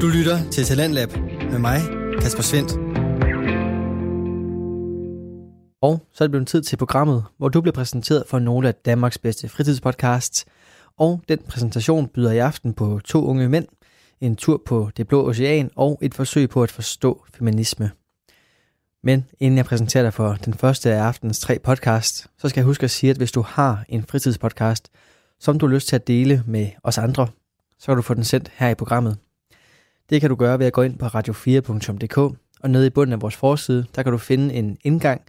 Du lytter til Talentlab med mig, Kasper Svendt. Og så er det blevet tid til programmet, hvor du bliver præsenteret for nogle af Danmarks bedste fritidspodcasts. Og den præsentation byder i aften på to unge mænd, en tur på det blå ocean og et forsøg på at forstå feminisme. Men inden jeg præsenterer dig for den første af aftens tre podcast, så skal jeg huske at sige, at hvis du har en fritidspodcast, som du har lyst til at dele med os andre, så kan du få den sendt her i programmet. Det kan du gøre ved at gå ind på radio4.dk, og nede i bunden af vores forside, der kan du finde en indgang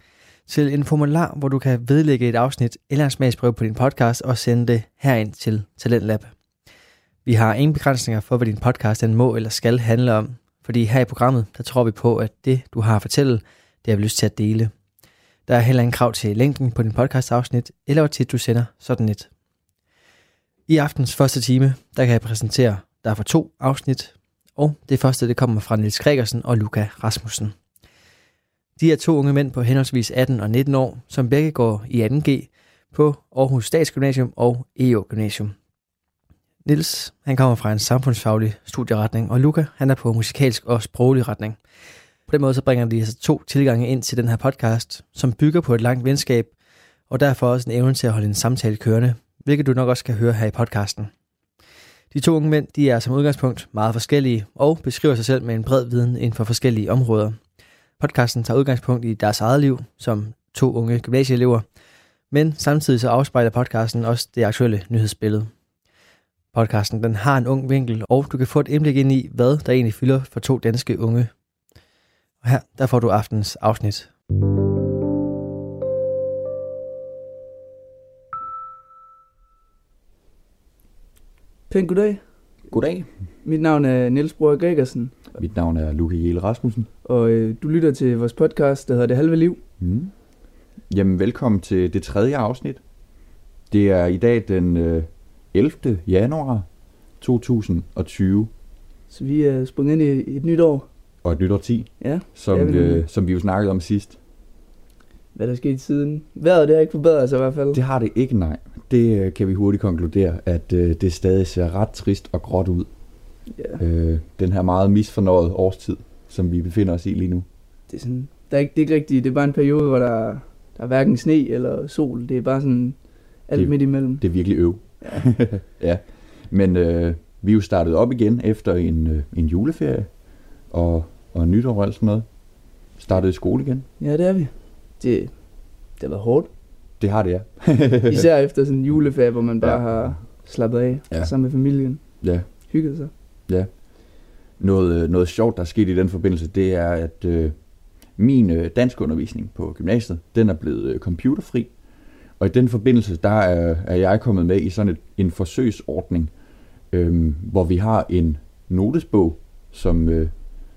til en formular, hvor du kan vedlægge et afsnit eller en smagsprøve på din podcast og sende det herind til Talentlab. Vi har ingen begrænsninger for, hvad din podcast den må eller skal handle om, fordi her i programmet, der tror vi på, at det, du har at fortælle, det har vi lyst til at dele. Der er heller ingen krav til længden på din podcastafsnit, eller hvor tit du sender sådan et. I aftens første time, der kan jeg præsentere der er for to afsnit, og det første det kommer fra Nils Gregersen og Luca Rasmussen. De er to unge mænd på henholdsvis 18 og 19 år, som begge går i 2G på Aarhus Statsgymnasium og EO Gymnasium. Nils han kommer fra en samfundsfaglig studieretning, og Luca han er på musikalsk og sproglig retning. På den måde så bringer de altså to tilgange ind til den her podcast, som bygger på et langt venskab, og derfor også en evne til at holde en samtale kørende, hvilket du nok også kan høre her i podcasten. De to unge mænd de er som udgangspunkt meget forskellige og beskriver sig selv med en bred viden inden for forskellige områder. Podcasten tager udgangspunkt i deres eget liv som to unge gymnasieelever, men samtidig så afspejler podcasten også det aktuelle nyhedsbillede. Podcasten den har en ung vinkel, og du kan få et indblik ind i, hvad der egentlig fylder for to danske unge. Og her der får du aftens afsnit. Pænt goddag. Goddag. Mit navn er Niels Bror Gregersen, Mit navn er Luke Jelle Rasmussen. og øh, du lytter til vores podcast, der hedder Det Halve Liv. Mm. Jamen, velkommen til det tredje afsnit. Det er i dag den øh, 11. januar 2020, Så vi er sprunget ind i et nyt år. og et nytår 10, Ja, som, øh, som vi jo snakkede om sidst. Hvad der er sket siden. Vejret det har ikke forbedret sig i hvert fald. Det har det ikke, nej. Det øh, kan vi hurtigt konkludere, at øh, det stadig ser ret trist og gråt ud. Ja, Øh, den her meget misfornøjet årstid, som vi befinder os i lige nu. det er, sådan, der er ikke, det er ikke rigtigt. Det er bare en periode, hvor der, der er hverken sne eller sol. Det er bare sådan alt Det- midt imellem. Det er virkelig øv. Ja. ja. Men øh, vi er jo startet op igen efter en, øh, en juleferie og, og nytår og alt sådan noget. Startede i skole igen. ja, det er vi. Det, det har været hårdt. Det har det, ja. Især efter sådan en juleferie, hvor man bare Ja. har slappet af Ja. sammen med familien. ja. Hygget sig. Noget, øh, noget sjovt, der er sket i den forbindelse, det er, at øh, min øh, danskundervisning på gymnasiet, den er blevet øh, computerfri. Og i den forbindelse, der er, er jeg kommet med i sådan et, en forsøgsordning, øh, hvor vi har en notesbog, som, øh,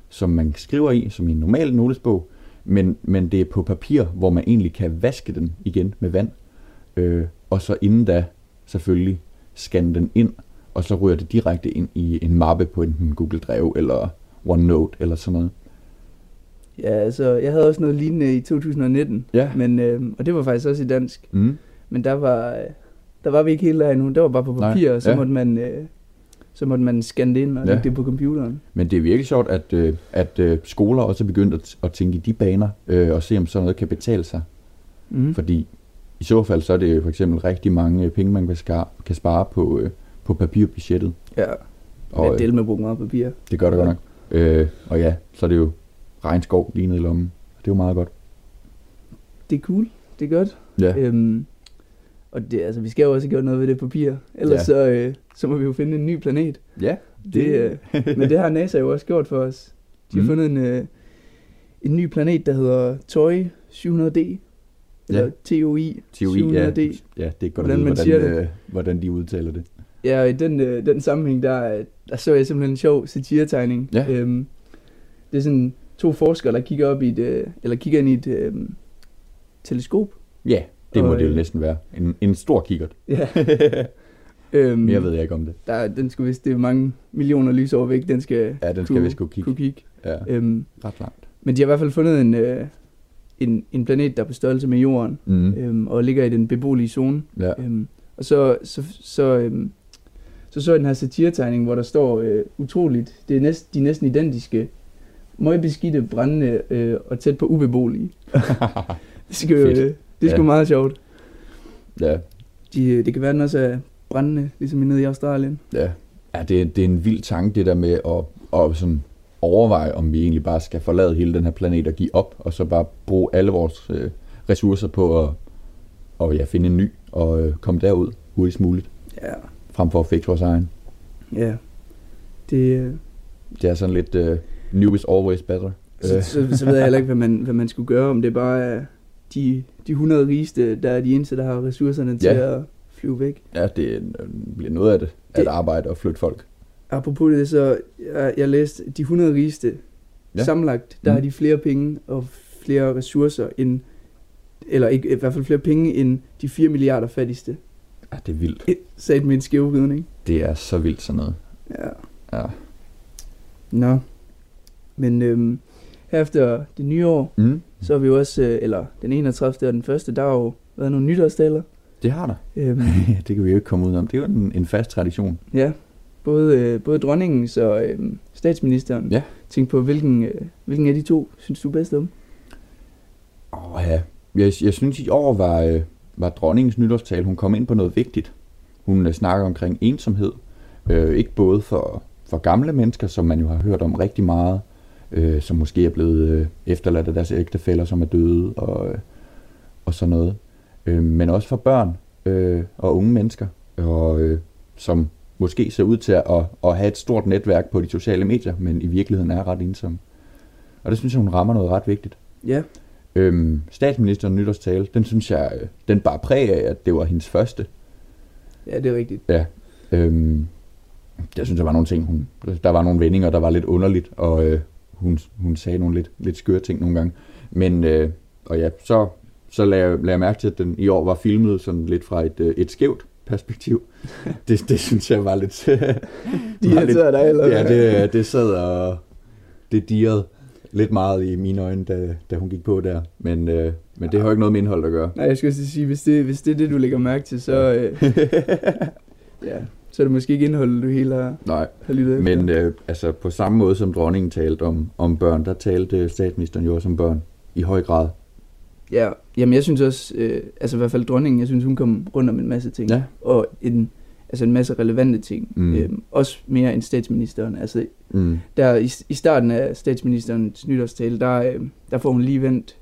som man skriver i, som en normal notesbog, men, men det er på papir, hvor man egentlig kan vaske den igen med vand. Øh, og så inden da selvfølgelig scanne den ind, og så ryger det direkte ind i en mappe på enten Google Drive eller OneNote eller sådan noget. Ja, altså, jeg havde også noget lignende i 2019. Ja. Men, øh, og det var faktisk også i dansk. Mm. Men der var, øh, der var vi ikke helt der endnu. Det var bare på Nej, papir, og så, ja. måtte man, øh, så måtte man scanne det ind og Ja. lægge det på computeren. Men det er virkelig sjovt, at, øh, at øh, skoler også er begyndt at, at tænke i de baner, øh, og se om sådan noget kan betale sig. Mm. Fordi i så fald, så er det for eksempel rigtig mange øh, penge, man kan, skar, kan spare på, øh, på papirbudgettet. Ja, Og øh, del med at bruge meget papir. det gør det godt nok. Øh, og ja, så er det jo regnskov lige nede i lommen. Det er jo meget godt. Det er cool. Det er godt. Ja, Øhm, og det, altså, vi skal jo også gøre noget ved det papir. Ellers Ja. så, øh, så må vi jo finde en ny planet. ja Det, øh, men det har NASA jo også gjort for os. De har Mm. fundet en, øh, en ny planet, der hedder Toy 700D. Eller Ja. TOI TOI, ja, 700D. ja, det er godt Hvordan vide, man siger hvordan, det. øh, hvordan de udtaler det. Ja, og i den, øh, den sammenhæng, der, der så jeg simpelthen en sjov satiretegning. Ja. Øhm, det er sådan to forskere, der kigger op i et, øh, eller kigger ind i et øh, teleskop. Ja, det må Og, det jo øh, næsten være. En, en stor kikkert. Ja. øhm, Mere ved jeg ikke om det. Der, den skal vist, det er mange millioner lysår væk, den skal, Ja, den skal kunne- vist kunne kigge. kunne kigge. Ja, Øhm, ret langt. men de har i hvert fald fundet en, øh, en, en planet, der er på størrelse med Jorden, Mm. øhm, og ligger i den beboelige zone. Ja. Øhm, og så, så, så, øhm, så så jeg den her satiretegning, hvor der står øh, utroligt, det er næst, de er næsten identiske, møgbeskidte, brændende øh, og tæt på ubeboelige. det skal jo, øh, det er sgu Ja. meget sjovt. ja, De, øh, det kan være, den også er brændende, ligesom nede i Australien. ja. ja det, er- det er en vild tanke, det der med at, at sådan overveje, om vi egentlig bare skal forlade hele den her planet og give op, og så bare bruge alle vores øh, ressourcer på at og, ja, finde en ny og øh, komme derud hurtigst muligt, Ja, frem for at fikse vores egen. ja. Det, øh, Det er sådan lidt uh, new is always better. så, Øh. så, så ved jeg heller ikke, hvad man, hvad man skulle gøre, om det bare er de, de 100 rigeste, der er de eneste, der har ressourcerne til Ja. at flyve væk. Ja, det øh, bliver noget af det, at Det- arbejde og flytte folk. Apropos det, så jeg, jeg læste, de 100 rigeste Ja. sammenlagt, der Mm. har de flere penge og flere ressourcer end, eller ikke, i hvert fald flere penge end de 4 milliarder fattigste. Ja, det er vildt. Sat med en skævvridning. Det er så vildt sådan noget. Ja. Ja. Nå. Men øhm, her efter det nye år, Mm. Så har vi jo også, øh, eller den 31. og den første, der har jo været nogle nytårstaler. Det har der. Øhm, det kan vi jo ikke komme ud om. Det er jo en, en fast tradition. ja, både, øh, både dronningen og øhm, statsministeren Ja. tænkte på, hvilken, øh, hvilken af de to synes du er bedst om? Åh ja. Jeg, jeg synes i år var, øh, var dronningens nytårstale, hun kom ind på noget vigtigt. Hun øh, snakker omkring ensomhed. Øh, ikke både for, for gamle mennesker, som man jo har hørt om rigtig meget, øh, som måske er blevet øh, efterladt af deres ægtefæller, som er døde og, øh, og sådan noget. Øh, men også for børn øh, og unge mennesker, og, øh, som måske ser ud til at, at, at have et stort netværk på de sociale medier, men i virkeligheden er ret ensomme. Og det synes jeg, hun rammer noget ret vigtigt. Ja, Øhm, statsministeren nytårstale, den synes jeg, øh, den bare præg af, at det var hendes første. ja det er rigtigt. Ja. Øhm, jeg synes, der var nogle ting, hun, der var nogle vendinger, der var lidt underligt, og øh, hun, hun sagde nogle lidt, lidt skøre ting nogle gange. Men, øh, og ja, så, så lagde, jeg, lagde jeg mærke til, at den i år var filmet sådan lidt fra et, øh, et skævt perspektiv. det, det synes jeg var lidt... De var lidt dig, eller Ja, det, det sad og det dirrede lidt meget i mine øjne, da, da hun gik på der. Men, øh, men det har jo ikke noget med indhold at gøre. Nej, jeg skulle sige, hvis det, hvis det er det, du lægger mærke til, så, øh, ja, så er det måske ikke indholdet, du helt har, Nej, har lyttet efter. men øh, altså på samme måde som dronningen talte om, om børn, der talte statsministeren jo også om børn i høj grad. Ja, jamen jeg synes også, øh, altså i hvert fald dronningen, jeg synes, hun kom rundt om en masse ting. Ja. Og en, altså en masse relevante ting. Mm. Øhm, også mere end statsministeren. Altså Mm. der i, i starten af statsministerens nytårstale, der, øh, der får hun lige vendt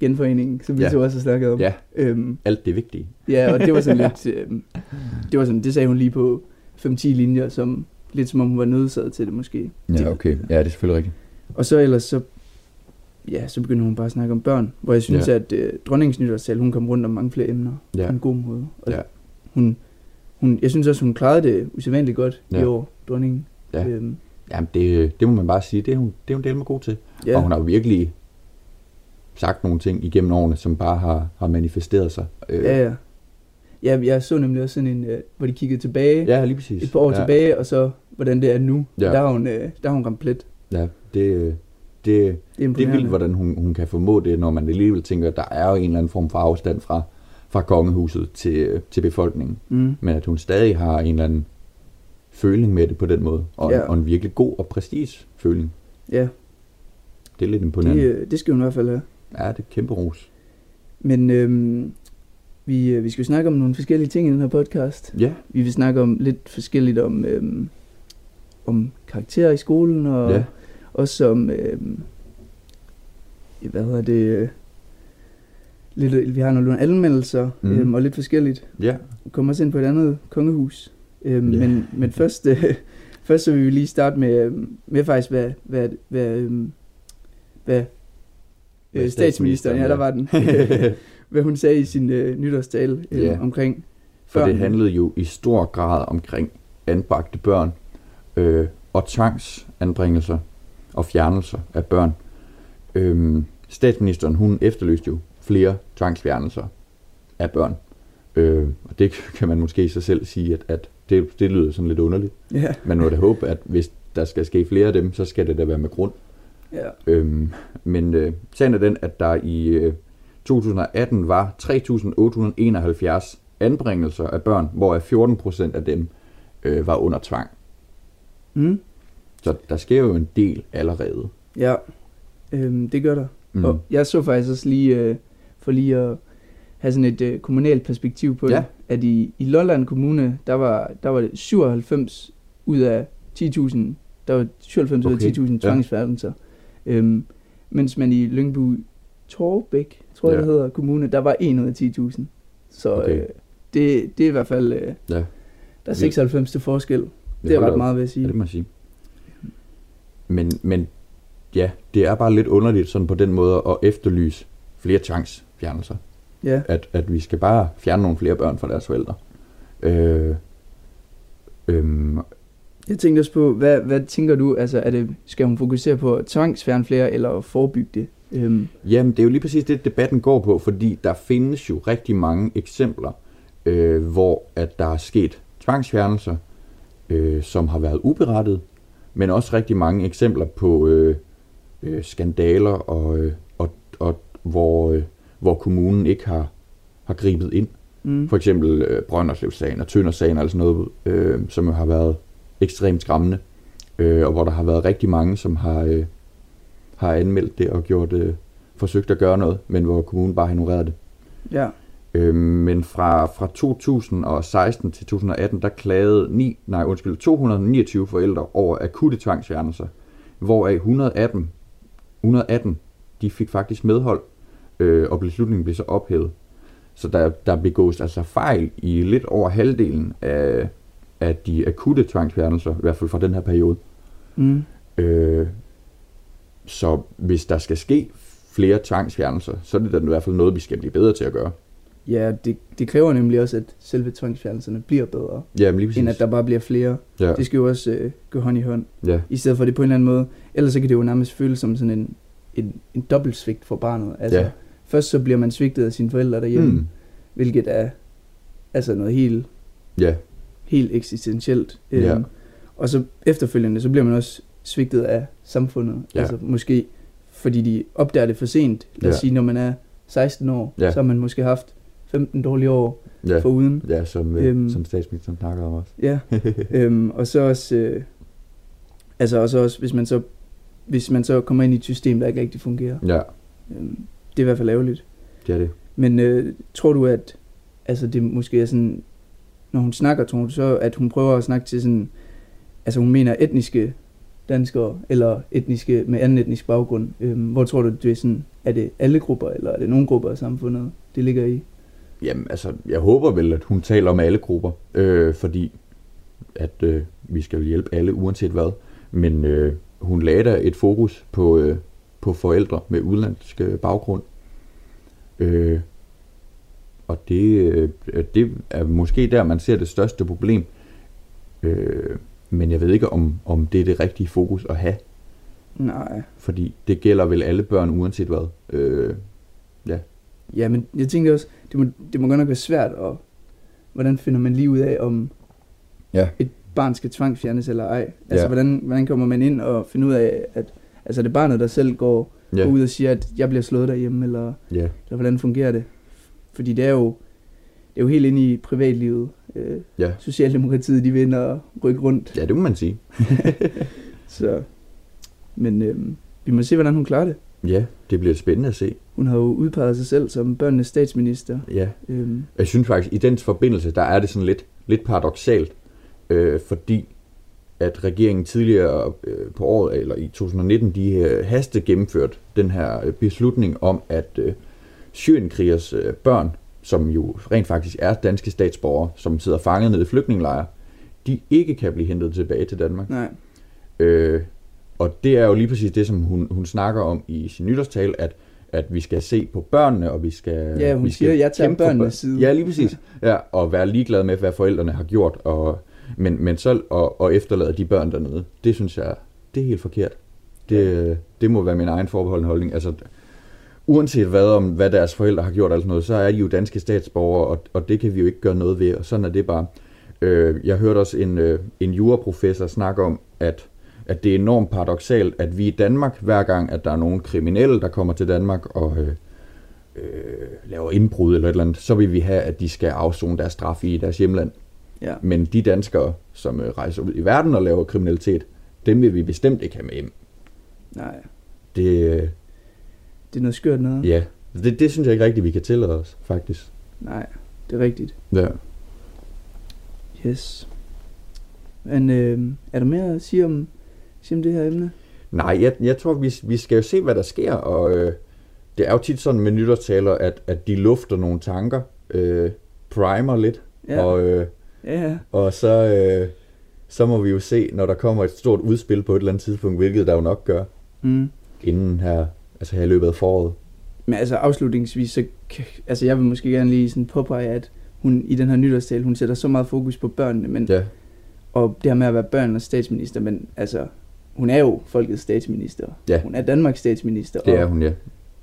genforeningen, som vi Ja. så også har snakket om. Ja, Øhm, alt det vigtige. ja, og det var sådan lidt, øh, det var sådan, det sagde hun lige på 5-10 linjer, som lidt som om hun var nødsaget til det måske. Ja, okay. Ja, det er selvfølgelig rigtigt. Og så ellers så, ja, så begynder hun bare at snakke om børn, hvor jeg synes, Ja. at øh, dronningens nytårstale, hun kom rundt om mange flere emner Ja. på en god måde. Og Ja. hun, hun, jeg synes også, hun klarede det usædvanligt godt ja. i år, dronningen. Ja. Øhm, Jamen, det, det må man bare sige, det er hun, det er hun del med god til. ja. Og hun har virkelig sagt nogle ting igennem årene, som bare har, har manifesteret sig. Øh, ja, ja. Ja, jeg så nemlig også sådan en, øh, hvor de kiggede tilbage, ja, lige præcis. et par år ja. tilbage, og så hvordan det er nu. Ja. Der har hun, øh, der har hun ramt plet. Ja, det, det, Det er det er vildt, hvordan hun, hun kan formå det, når man alligevel tænker, at der er jo en eller anden form for afstand fra, fra kongehuset til, til befolkningen. Mm. Men at hun stadig har en eller anden føling med det på den måde. Og, ja. Ja. og en virkelig god og præcis føling. Ja, Det er lidt det, imponerende. øh, det skal hun i hvert fald have. Ja, det er kæmpe ros. Men øhm, vi, øh, vi skal jo snakke om nogle forskellige ting i den her podcast. Ja, Vi vil snakke om lidt forskelligt om, øhm, om karakterer i skolen, og Ja. også om, øhm, hvad hedder det, øh, lidt, vi har nogle anmeldelser, Mm. øhm, og lidt forskelligt. ja. Vi kommer også ind på et andet kongehus. Øhm, Ja. Men, men først, øh, først så vil vi lige starte med, øhm, med faktisk, hvad, hvad, hvad, øhm, Hvad øh, statsministeren, ja, der var den, hvad hun sagde i sin øh, nytårstale øh, Ja. omkring For det handlede jo i stor grad omkring anbragte børn øh, og tvangsanbringelser og fjernelser af børn. Øhm, statsministeren, hun efterlyste jo flere tvangsfjernelser af børn. Øh, og det kan man måske i sig selv sige, at, at det, det lyder sådan lidt underligt. Ja, Man må da håbe, at hvis der skal ske flere af dem, så skal det da være med grund. Ja. Øhm, men øh, sagen er den, at der i øh, 2018 var 3.871 anbringelser af børn, hvor 14 procent af dem øh, var under tvang. Mm. Så der sker jo en del allerede. Ja, øhm, det gør der. Mm. Og jeg så faktisk også lige, øh, for lige at have sådan et øh, kommunalt perspektiv på Ja. det, at i, i Lolland Kommune, der var, der var det 97 ud af 10.000, der var 97 Okay, ud af 10.000 ja. Øhm, mens man i Lyngby Torbæk, tror jeg Ja. det hedder, kommune, der var 1 ud af 10.000. Så Okay. øh, det, det er i hvert fald, øh, Ja, der er 96 til forskel. Det er ret meget, vil jeg Ja, sige. det må sige. Men, men ja, det er bare lidt underligt sådan på den måde at efterlyse flere tvangsfjernelser. Ja. At, at vi skal bare fjerne nogle flere børn fra deres forældre. Øh, øhm, Jeg tænkte også på, hvad, hvad tænker du, altså er det, skal hun fokusere på at tvangsfjerne flere, eller forebygge det? Øhm, Jamen, det er jo lige præcis det, debatten går på, fordi der findes jo rigtig mange eksempler, øh, hvor at der er sket tvangsfjernelser, øh, som har været uberettet, men også rigtig mange eksempler på øh, øh, skandaler, og, øh, og, og hvor, øh, hvor kommunen ikke har, har gribet ind. mm, For eksempel øh, Brønderslev-sagen og Tønder-sagen, altså noget, øh, som har været ekstremt skræmmende, øh, og hvor der har været rigtig mange, som har, øh, har anmeldt det og gjort, øh, forsøgt at gøre noget, men hvor kommunen bare har ignoreret det. ja, Øh, men fra, fra 2016 til 2018, der klagede 9, nej, undskyld, 229 forældre over akutte tvangsfjernelser, hvoraf 118, 118 de fik faktisk medhold, øh, og beslutningen blev så ophævet. Så der, der begås altså fejl i lidt over halvdelen af, af de akutte tvangsfjernelser, i hvert fald fra den her periode. mm, Øh, så hvis der skal ske flere tvangsfjernelser, så er det da i hvert fald noget, vi skal blive bedre til at gøre. ja det, det kræver nemlig også, at selve tvangsfjernelserne bliver bedre, Ja, lige præcis. end at der bare bliver flere. ja, Det skal jo også øh, gå hånd i hånd, ja, i stedet for det på en eller anden måde. Ellers så kan det jo nærmest føles som sådan en, en, en dobbelt svigt for barnet. Altså, Ja. Først så bliver man svigtet af sine forældre derhjemme, Mm. mm. hvilket er altså noget helt, ja, helt eksistentielt. Ja. Øhm, og så efterfølgende, så bliver man også svigtet af samfundet. Ja. Altså måske fordi de opdager det for sent. Lad os Ja. sige, når man er 16 år, Ja. så har man måske haft 15 dårlige år ja, foruden. ja som, øh, Øhm. som statsministeren snakker om også. Ja, øhm, og så også, øh, altså og så også, hvis man så, hvis man så kommer ind i et system, der ikke rigtig fungerer. Ja, Øhm, det er i hvert fald ærgerligt. det er det. Men øh, tror du, at altså det måske er sådan, når hun snakker, til så, at hun prøver at snakke til sådan, altså hun mener etniske danskere, eller etniske med anden etnisk baggrund. Øhm, hvor tror du, det er sådan, er det alle grupper, eller er det nogle grupper af samfundet, det ligger i? Jamen, altså, jeg håber vel, at hun taler om alle grupper, øh, fordi at øh, vi skal hjælpe alle, uanset hvad. Men øh, hun lagde da et fokus på, øh, på forældre med udenlandsk øh, baggrund. Øh, og det, øh, det er måske der, man ser det største problem. Øh, men jeg ved ikke, om, om det er det rigtige fokus at have, Nej. fordi det gælder vel alle børn, uanset hvad. Øh, Ja, men jeg tænker også, det må, det må godt nok være svært, og hvordan finder man lige ud af, om Ja. et barn skal tvangsfjernes eller ej? Altså, Ja. hvordan, hvordan kommer man ind og finder ud af, at altså, det er barnet, der selv går, ja, går ud og siger, at jeg bliver slået derhjemme, eller, ja, eller hvordan fungerer det? Fordi det er jo, det er jo helt inde i privatlivet. Øh, ja. Socialdemokratiet, de vinder og rykke rundt. ja, det må man sige. Så, men øh, vi må se, hvordan hun klarer det. Ja, det bliver spændende at se. Hun har jo udpeget sig selv som børnenes statsminister. Ja, Øh, jeg synes faktisk, i den forbindelse, der er det sådan lidt, lidt paradoxalt, øh, fordi at regeringen tidligere øh, på året, eller i 2019, de øh, haste gennemført den her øh, beslutning om, at øh, syrienkrigers øh, børn, som jo rent faktisk er danske statsborgere, som sidder fanget nede i flygtningelejre, de ikke kan blive hentet tilbage til Danmark. nej, Øh, og det er jo lige præcis det, som hun, hun snakker om i sin nytårstale, at, at vi skal se på børnene, og vi skal... Ja, hun vi skal siger, jeg tager børnenes børn- side. Ja, lige præcis. Ja, og være ligeglad med, hvad forældrene har gjort, og, men, men så og, og efterlade de børn dernede. Det synes jeg, det er helt forkert. Det, det må være min egen forbeholdende holdning. Altså, uanset hvad om hvad deres forældre har gjort, altså noget, så er de jo danske statsborgere, og, og det kan vi jo ikke gøre noget ved, og sådan er det bare. Øh, jeg hørte også en, øh, en juraprofessor snakke om, at, at det er enormt paradoxalt, at vi i Danmark, hver gang, at der er nogle kriminelle, der kommer til Danmark og øh, øh, laver indbrud eller et eller andet, så vil vi have, at de skal afzone deres straf i deres hjemland. Ja. Men de danskere, som øh, rejser ud i verden og laver kriminalitet, dem vil vi bestemt ikke have med hjem. Nej, Det, øh, det er noget skørt noget. ja, det, det synes jeg ikke rigtigt, vi kan tillade os, faktisk. Nej, det er rigtigt. Ja. Yes. Men øh, er der mere at sige om, sige om det her emne? Nej, jeg, jeg tror, vi, vi skal jo se, hvad der sker, og øh, det er jo tit sådan med nytårstaler, at, at de lufter nogle tanker, øh, primer lidt, Ja, og, øh, ja, og så, øh, så må vi jo se, når der kommer et stort udspil på et eller andet tidspunkt, hvilket der jo nok gør, Mm. inden her, altså her i løbet af foråret. Men altså afslutningsvis, så, altså jeg vil måske gerne lige sådan påpege, at hun i den her nytårstale, hun sætter så meget fokus på børnene, men, Ja, og det her med at være børn og statsminister, men altså, hun er jo folkets statsminister. Ja. Hun er Danmarks statsminister. det og, er hun, ja.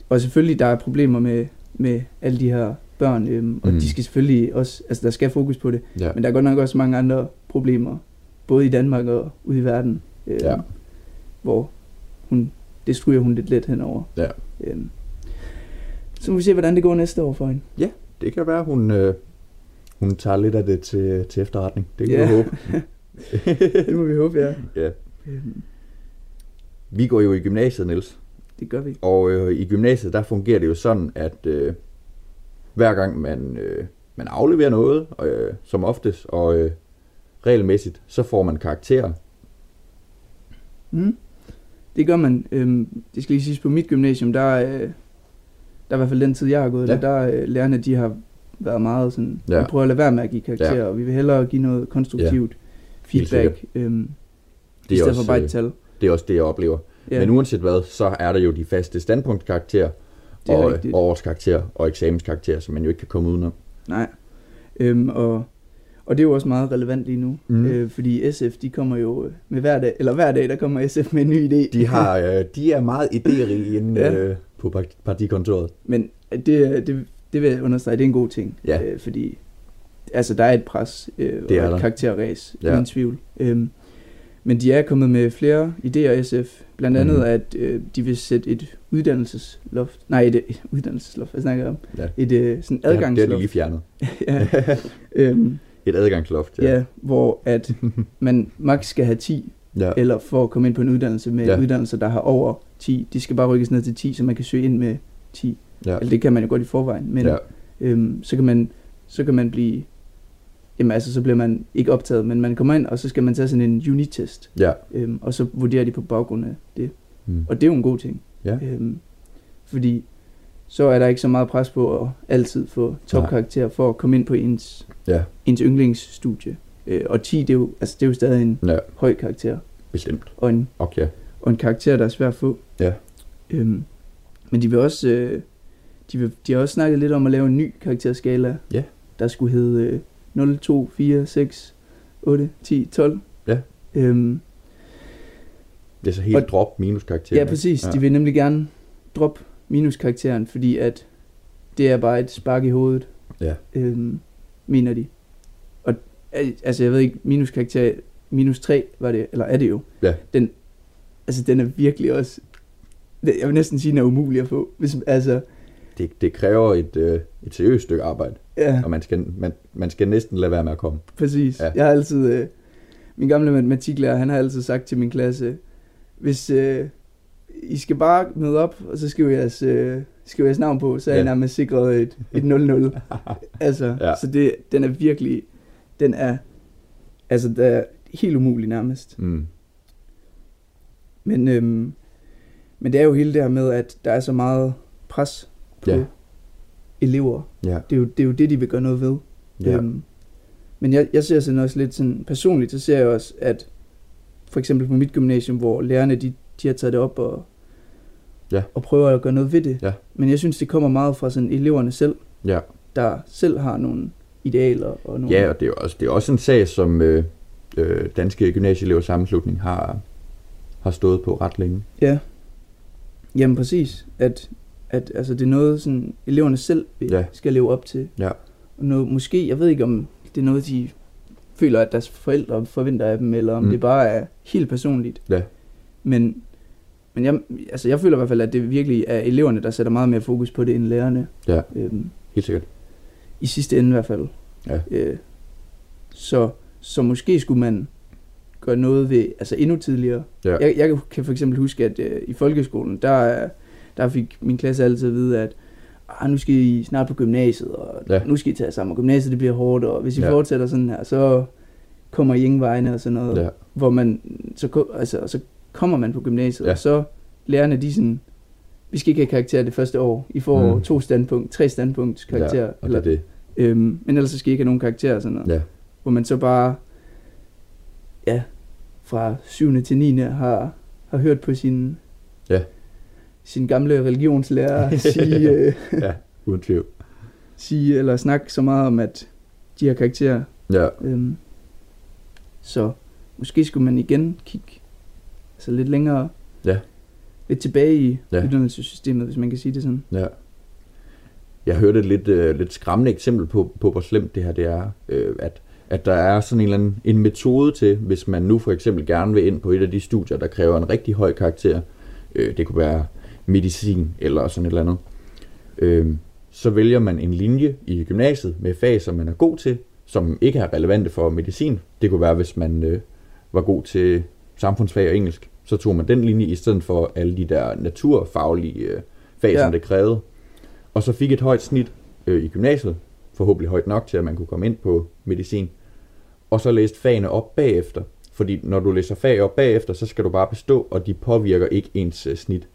Og selvfølgelig, der er problemer med, med alle de her børn, øhm, og Mm. de skal selvfølgelig også, altså der skal fokus på det, ja. men der er godt nok også mange andre problemer, både i Danmark og ude i verden, øhm, Ja. hvor hun, det stryger hun lidt let henover. Ja. Øhm, så må vi se, hvordan det går næste år for hende. Det kan være, hun, øh, hun tager lidt af det til, til efterretning. Det kan Ja. vi håbe. det må vi håbe, ja. ja. Øhm, Vi går jo i gymnasiet, Niels. det gør vi. Og øh, i gymnasiet, der fungerer det jo sådan, at øh, hver gang man, øh, man afleverer noget, øh, som oftest, og øh, regelmæssigt, så får man karakterer. Mm. Det gør man. Øhm, det skal lige siges, på mit gymnasium, der, øh, der er i hvert fald den tid, jeg har gået Ja. ja. der, der øh, lærerne, de har været meget sådan, Ja. ja. vi prøver at lade være med at give karakterer, Ja. ja. og vi vil hellere give noget konstruktivt Helt feedback, øhm, Det i er, stedet for også, bare et øh, tal. det er også det, jeg oplever. Ja. Ja, Men uanset hvad, så er der jo de faste standpunktkarakterer, er og øh, årskarakterer og eksamenskarakterer, som man jo ikke kan komme udenom. Nej. Øhm, og, og det er jo også meget relevant lige nu, Mm. øh, fordi SF, de kommer jo øh, med hver dag, eller hver dag, der kommer SF med en ny idé. De, har, øh, de er meget idérige inde Ja. øh, på par- partikontoret. Men det, det, det vil jeg understrege, det er en god ting. Ja. Øh, fordi altså, der er et pres øh, Det er og der. et karakterræs, Ja. ja. uden tvivl. Øhm, men de er kommet med flere idéer, SF. Blandt andet, mm. at øh, de vil sætte et uddannelsesloft. Nej, et, et uddannelsesloft, hvad snakker jeg om? Ja. Et øh, sådan Det har de adgangsloft. lige fjernet. ja. øhm, Et adgangsloft, ja. ja, hvor at man max skal have 10, ja. eller for at komme ind på en uddannelse med ja. uddannelser, der har over 10. De skal bare rykkes ned til 10, så man kan søge ind med 10. ja. Eller det kan man jo godt i forvejen, men ja. øhm, så, kan man, så kan man blive, jamen altså, så bliver man ikke optaget, men man kommer ind, og så skal man tage sådan en unit-test, ja. øhm, og så vurderer de på baggrund af det. Mm. Og det er jo en god ting, Ja. øhm, fordi så er der ikke så meget pres på at altid få topkarakter for at komme ind på ens, Ja, ens yndlingsstudie. Øh, og 10, det er, jo, altså, det er jo stadig en ja, høj karakter, bestemt. og en, Okay. og en karakter, der er svær at få. Ja. Øhm, men de vil også, øh, de, vil, de har også snakket lidt om at lave en ny karakterskala, Ja. der skulle hedde øh, 0, 2, 4, 6, 8, 10, 12. Ja. Øhm, Det er så helt Og- drop minus karakter. ja, præcis. Ja. De vil nemlig gerne droppe minuskarakteren, fordi at det er bare et spark i hovedet, Ja. øhm, mener de. Og al- altså, jeg ved ikke, minuskarakter, minus 3 var det, eller er det jo. Ja. Den, altså, den er virkelig også, jeg vil næsten sige, den er umulig at få. Hvis, altså, Det, det kræver et, øh, et seriøst stykke arbejde, ja, og man skal, man, man skal næsten lade være med at komme. præcis. Ja. Jeg har altid, øh, min gamle matematiklærer, han har altid sagt til min klasse, hvis øh, I skal bare møde op, og så skriver jeres, øh, skriver jeres navn på, så er Ja. jeg nærmest sikret et, et 0-0. altså, Ja. så det, den er virkelig, den er, altså, det er helt umulig nærmest. Mm. Men, øhm, men det er jo hele det her med, at der er så meget pres på ja. elever. Ja. Det er, jo, det er jo det, de vil gøre noget ved. Ja. Øhm, men jeg, jeg ser sådan også lidt sådan, personligt, så ser jeg også, at for eksempel på mit gymnasium, hvor lærerne, de, de har taget det op og, Ja. og prøver at gøre noget ved det. Ja. Men jeg synes, det kommer meget fra sådan eleverne selv, ja. der selv har nogle idealer og nogle... Ja, og det er, også, det er også en sag, som øh, øh, Danske Gymnasieelevers Sammenslutning har, har stået på ret længe. Ja. Jamen præcis. At, at altså, det er noget, sådan, eleverne selv Ja. skal leve op til. Ja. Og noget, måske, jeg ved ikke om det er noget, de føler, at deres forældre forventer af dem, eller om mm. det bare er helt personligt. Ja. Men, men jeg, altså, jeg føler i hvert fald, at det virkelig er eleverne, der sætter meget mere fokus på det, end lærerne. Ja. Øhm, Helt sikkert. I sidste ende i hvert fald. Ja. Øh, Så, så måske skulle man gøre noget ved, altså endnu tidligere. Ja. Jeg, jeg kan for eksempel huske, at øh, i folkeskolen, der, der fik min klasse altid at vide, at ah, nu skal I snart på gymnasiet, og Ja. nu skal I tage sammen, og gymnasiet det bliver hårdt, og hvis I Ja. fortsætter sådan her, så kommer I ingen vegne og sådan noget. Ja. Hvor man, så, altså, så kommer man på gymnasiet, Ja. og så lærerne de sådan, vi skal ikke have karakter det første år. I får Mm. to standpunkt, tre standpunkts karakter. Ja, og det er det. Øhm, men ellers så skal I ikke have nogen karakterer og sådan noget. Ja. Hvor man så bare, ja, fra 7. til 9. har, har hørt på sin, Ja. sin gamle religionslærer sige, øh, ja, uden tvivl. sige eller snakke så meget om, at de har karakterer. Ja, Øhm, så måske skulle man igen kigge altså lidt længere, Ja. lidt tilbage i Ja. uddannelsessystemet, hvis man kan sige det sådan. ja. Jeg hørte et lidt, øh, lidt skræmmende eksempel på, på, hvor slemt det her det er, øh, at, at der er sådan en eller anden en metode til, hvis man nu for eksempel gerne vil ind på et af de studier, der kræver en rigtig høj karakter, øh, det kunne være medicin eller sådan et eller andet, øh, så vælger man en linje i gymnasiet med fag, som man er god til, som ikke er relevante for medicin. Det kunne være, hvis man øh, var god til samfundsfag og engelsk, så tog man den linje i stedet for alle de der naturfaglige øh, fag, ja. som det krævede. Og så fik et højt snit øh, i gymnasiet, forhåbentlig højt nok til, at man kunne komme ind på medicin. Og så læste fagene op bagefter. Fordi når du læser fag op bagefter, så skal du bare bestå, og de påvirker ikke ens øh, snit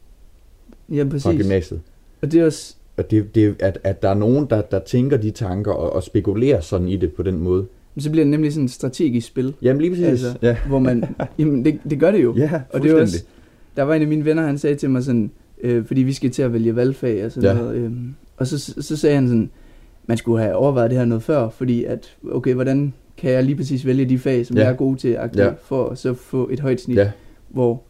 Ja, fra præcis. gymnasiet. Og det er også, Og det, det, at, at der er nogen, der, der tænker de tanker og, og spekulerer sådan i det på den måde. Så bliver det nemlig sådan et strategisk spil, Jamen lige præcis. Altså, ja. hvor man, jamen det, det gør det jo. ja, Og det er også, der var en af mine venner, han sagde til mig sådan, øh, fordi vi skal til at vælge valgfag og sådan Ja. ja. noget. Øh, og så, så sagde han sådan, man skulle have overvejet det her noget før, fordi at, okay, hvordan kan jeg lige præcis vælge de fag, som Ja. ja. jeg er god til, aktivt, Ja. ja. for at så få et højt snit, Ja, hvor,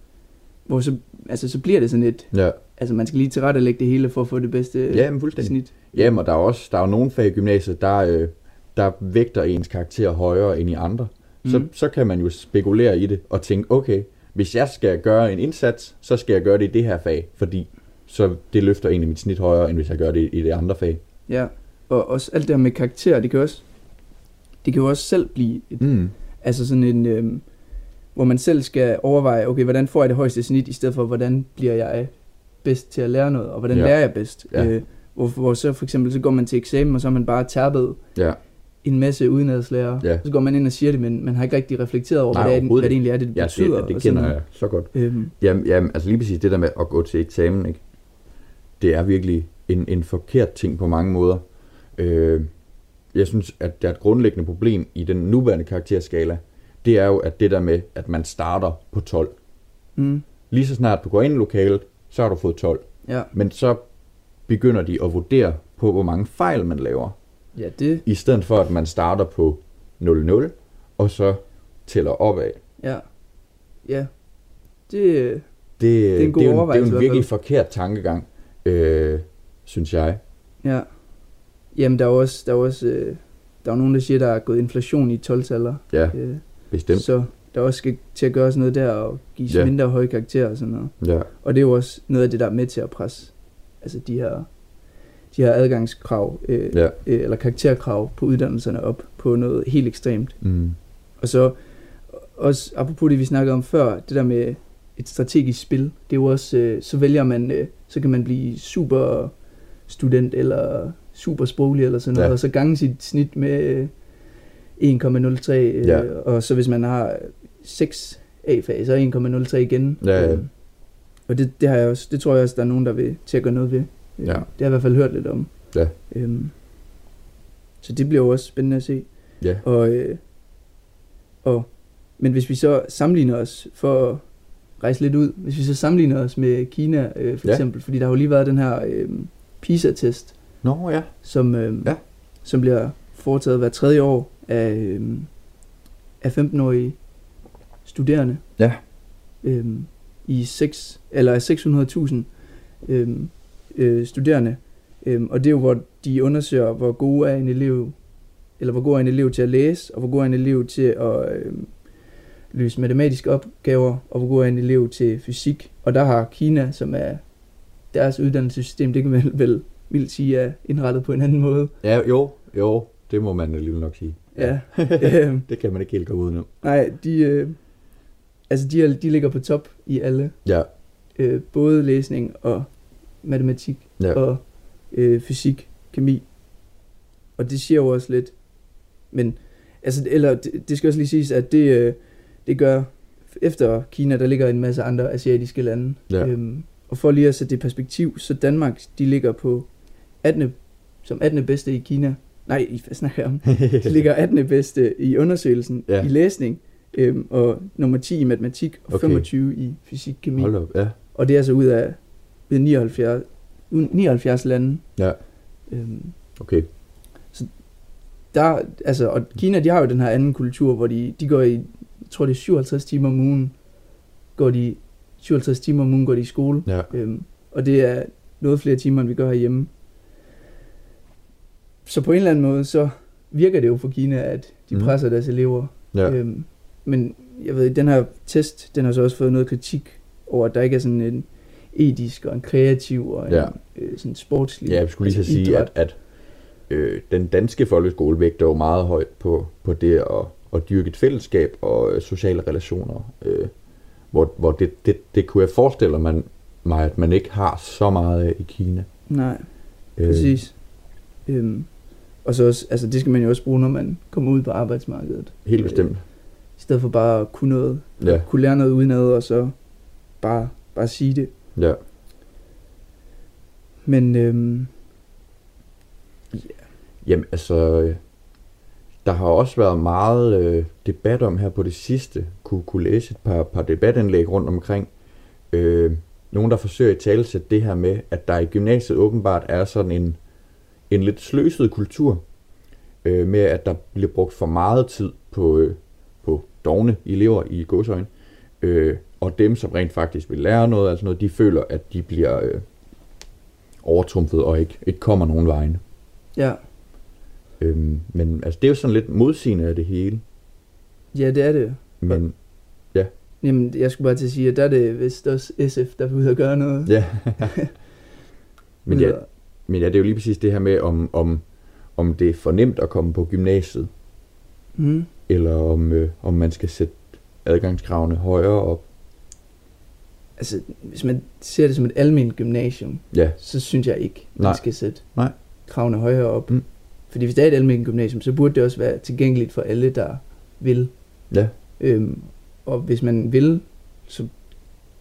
hvor så, altså, så bliver det sådan et, ja. altså man skal lige tilrettelægge det hele for at få det bedste Ja, men fuldstændig. snit. Jamen, og der er også der er jo nogle fag i gymnasiet, der, øh, der vægter ens karakter højere end i andre. Mm. Så, så kan man jo spekulere i det og tænke, okay, hvis jeg skal gøre en indsats, så skal jeg gøre det i det her fag, fordi så det løfter egentlig mit snit højere, end hvis jeg gør det i det andre fag. Ja, og også alt det her med karakter, det kan også, det kan jo også selv blive et, Mm. Altså sådan en, øhm, hvor man selv skal overveje, okay, hvordan får jeg det højeste snit, i stedet for, hvordan bliver jeg bedst til at lære noget, og hvordan Ja. lærer jeg bedst. Ja. Øh, hvor, hvor så for eksempel, så går man til eksamen, og så har man bare tærpet Ja, en masse udenadslærer. Ja. Så går man ind og siger det, men man har ikke rigtig reflekteret over, Nej, hvad, det er, hvad det egentlig er, det ja betyder. det, det og kender jeg så godt. Øhm, Jamen, jamen, altså lige præcis det der med at gå til eksamen, ikke? det er virkelig en, en forkert ting på mange måder. Øh, jeg synes, at der er et grundlæggende problem i den nuværende karakterskala, det er jo, at det der med, at man starter på 12. mm, Lige så snart du går ind i lokalet, så har du fået 12. ja. Men så begynder de at vurdere på, hvor mange fejl man laver. Ja, det, I stedet for, at man starter på 0-0, og så tæller opad. ja. Ja. Det, Det, er en god det, er, jo, det er jo en virkelig forkert tankegang, øh, synes jeg. ja. Jamen, der er også, der er også øh, der er nogen, der siger, der er gået inflation i 12-taller. Ja, Øh, bestemt. Så der også skal til at gøre sådan noget der, og give ja. mindre høje karakterer og sådan noget. Ja, Og det er jo også noget af det, der er med til at presse altså de her, de her adgangskrav, øh, ja. øh, eller karakterkrav på uddannelserne op på noget helt ekstremt. Mm. Og så også, apropos det, vi snakkede om før, det der med et strategisk spil, det er jo også, øh, så vælger man, øh, så kan man blive super student eller super sproglig eller sådan noget, Ja. og så gange sit snit med øh, 1,03, øh, Ja. og så hvis man har 6 A-fag, så 1,03 igen. Ja, ja. Øh, og det, det, har jeg også, det tror jeg også, der er nogen, der vil til at gøre noget ved. Øh, Ja. Det har jeg i hvert fald hørt lidt om. Ja. Øhm, så det bliver jo også spændende at se. Ja. Og, øh, og, men hvis vi så sammenligner os, for at rejse lidt ud, hvis vi så sammenligner os med Kina øh, for Ja. eksempel, fordi der har jo lige været den her øh, PISA-test, Nå ja. som, øh, Ja. som bliver foretaget hver tredje år af, øh, af 15-årige studerende. Ja. Øhm, i 6, eller af 600.000 øhm, øh, studerende. Øhm, og det er jo, hvor de undersøger, hvor god er en elev, eller hvor god er en elev til at læse, og hvor god er en elev til at øhm, løse matematiske opgaver, og hvor god er en elev til fysik. Og der har Kina, som er deres uddannelsessystem, det kan man vel vildt sige, er indrettet på en anden måde. Ja, jo, jo, det må man alligevel nok sige. Ja. øhm, Det kan man ikke helt gå udenom. nej, de, øh, altså de, de ligger på top i alle. Ja, Øh, både læsning og matematik ja. og øh, fysik, kemi. Og det siger jo også lidt. Men, altså, eller det, det skal også lige siges, at det, øh, det gør, efter Kina, der ligger en masse andre asiatiske lande. Ja. Øhm, og for lige at sætte det i perspektiv, så Danmark, de ligger på 18. som 18. bedste i Kina. Nej, i- snakker om? De ligger 18. bedste i undersøgelsen Ja. i læsning, øhm, og nummer 10 i matematik, og Okay. okay. 25 i fysik, kemi. Hold op, ja. Og det er altså ud af 79, ud af 79 lande. Ja, Øhm, okay. der, altså, og Kina, de har jo den her anden kultur, hvor de, de går i, jeg tror det er 57 timer om ugen, går de, 57 timer om ugen går de i skole. Ja, Øhm, og det er noget flere timer, end vi gør herhjemme. Så på en eller anden måde, så virker det jo for Kina, at de Mhm. mm. presser deres elever. ja. Øhm, men jeg ved, den her test, den har så også fået noget kritik over, at der ikke er sådan en etisk og en kreativ og en Ja. øh, sådan sportslig Ja, jeg skulle lige så sige, idræt. at, at øh, den danske folkeskole vægter jo meget højt på, på det at, at dyrke et fællesskab og øh, sociale relationer. Øh, hvor hvor det, det, det kunne jeg forestille mig, mig, at man ikke har så meget af i Kina. Nej, Øh, præcis. Øhm, og så også, altså det skal man jo også bruge, når man kommer ud på arbejdsmarkedet. Helt bestemt. I stedet for bare at kunne noget, Ja, kunne lære noget udenad, og så bare, bare sige det. Ja. Men øhm, Jamen, altså, der har også været meget øh, debat om her på det sidste. Kunne, kunne læse et par, par debatindlæg rundt omkring. Øh, nogen, der forsøger at talesætte det her med, at der i gymnasiet åbenbart er sådan en, en lidt sløset kultur. Øh, med at der bliver brugt for meget tid på, øh, på dogne elever i godsøjne. Øh, og dem, som rent faktisk vil lære noget, altså noget, de føler, at de bliver øh, overtrumfet og ikke, ikke kommer nogen vegne. ja, Øhm, men altså, det er jo sådan lidt modsigende af det hele. ja, det er det. Men Jamen, jeg skulle bare til at sige, at der er det vist også SF, der vil ud og gøre noget. ja. men, ja, men ja, det er jo lige præcis det her med, om, om, om det er for nemt at komme på gymnasiet, Mm. eller om, øh, om man skal sætte adgangskravene højere op. Altså, hvis man ser det som et almindeligt gymnasium, Ja, så synes jeg ikke, man Nej. skal sætte Nej. kravene højere op. Mm. Fordi hvis det er et almindeligt gymnasium, så burde det også være tilgængeligt for alle, der vil. ja, Øhm, og hvis man vil, så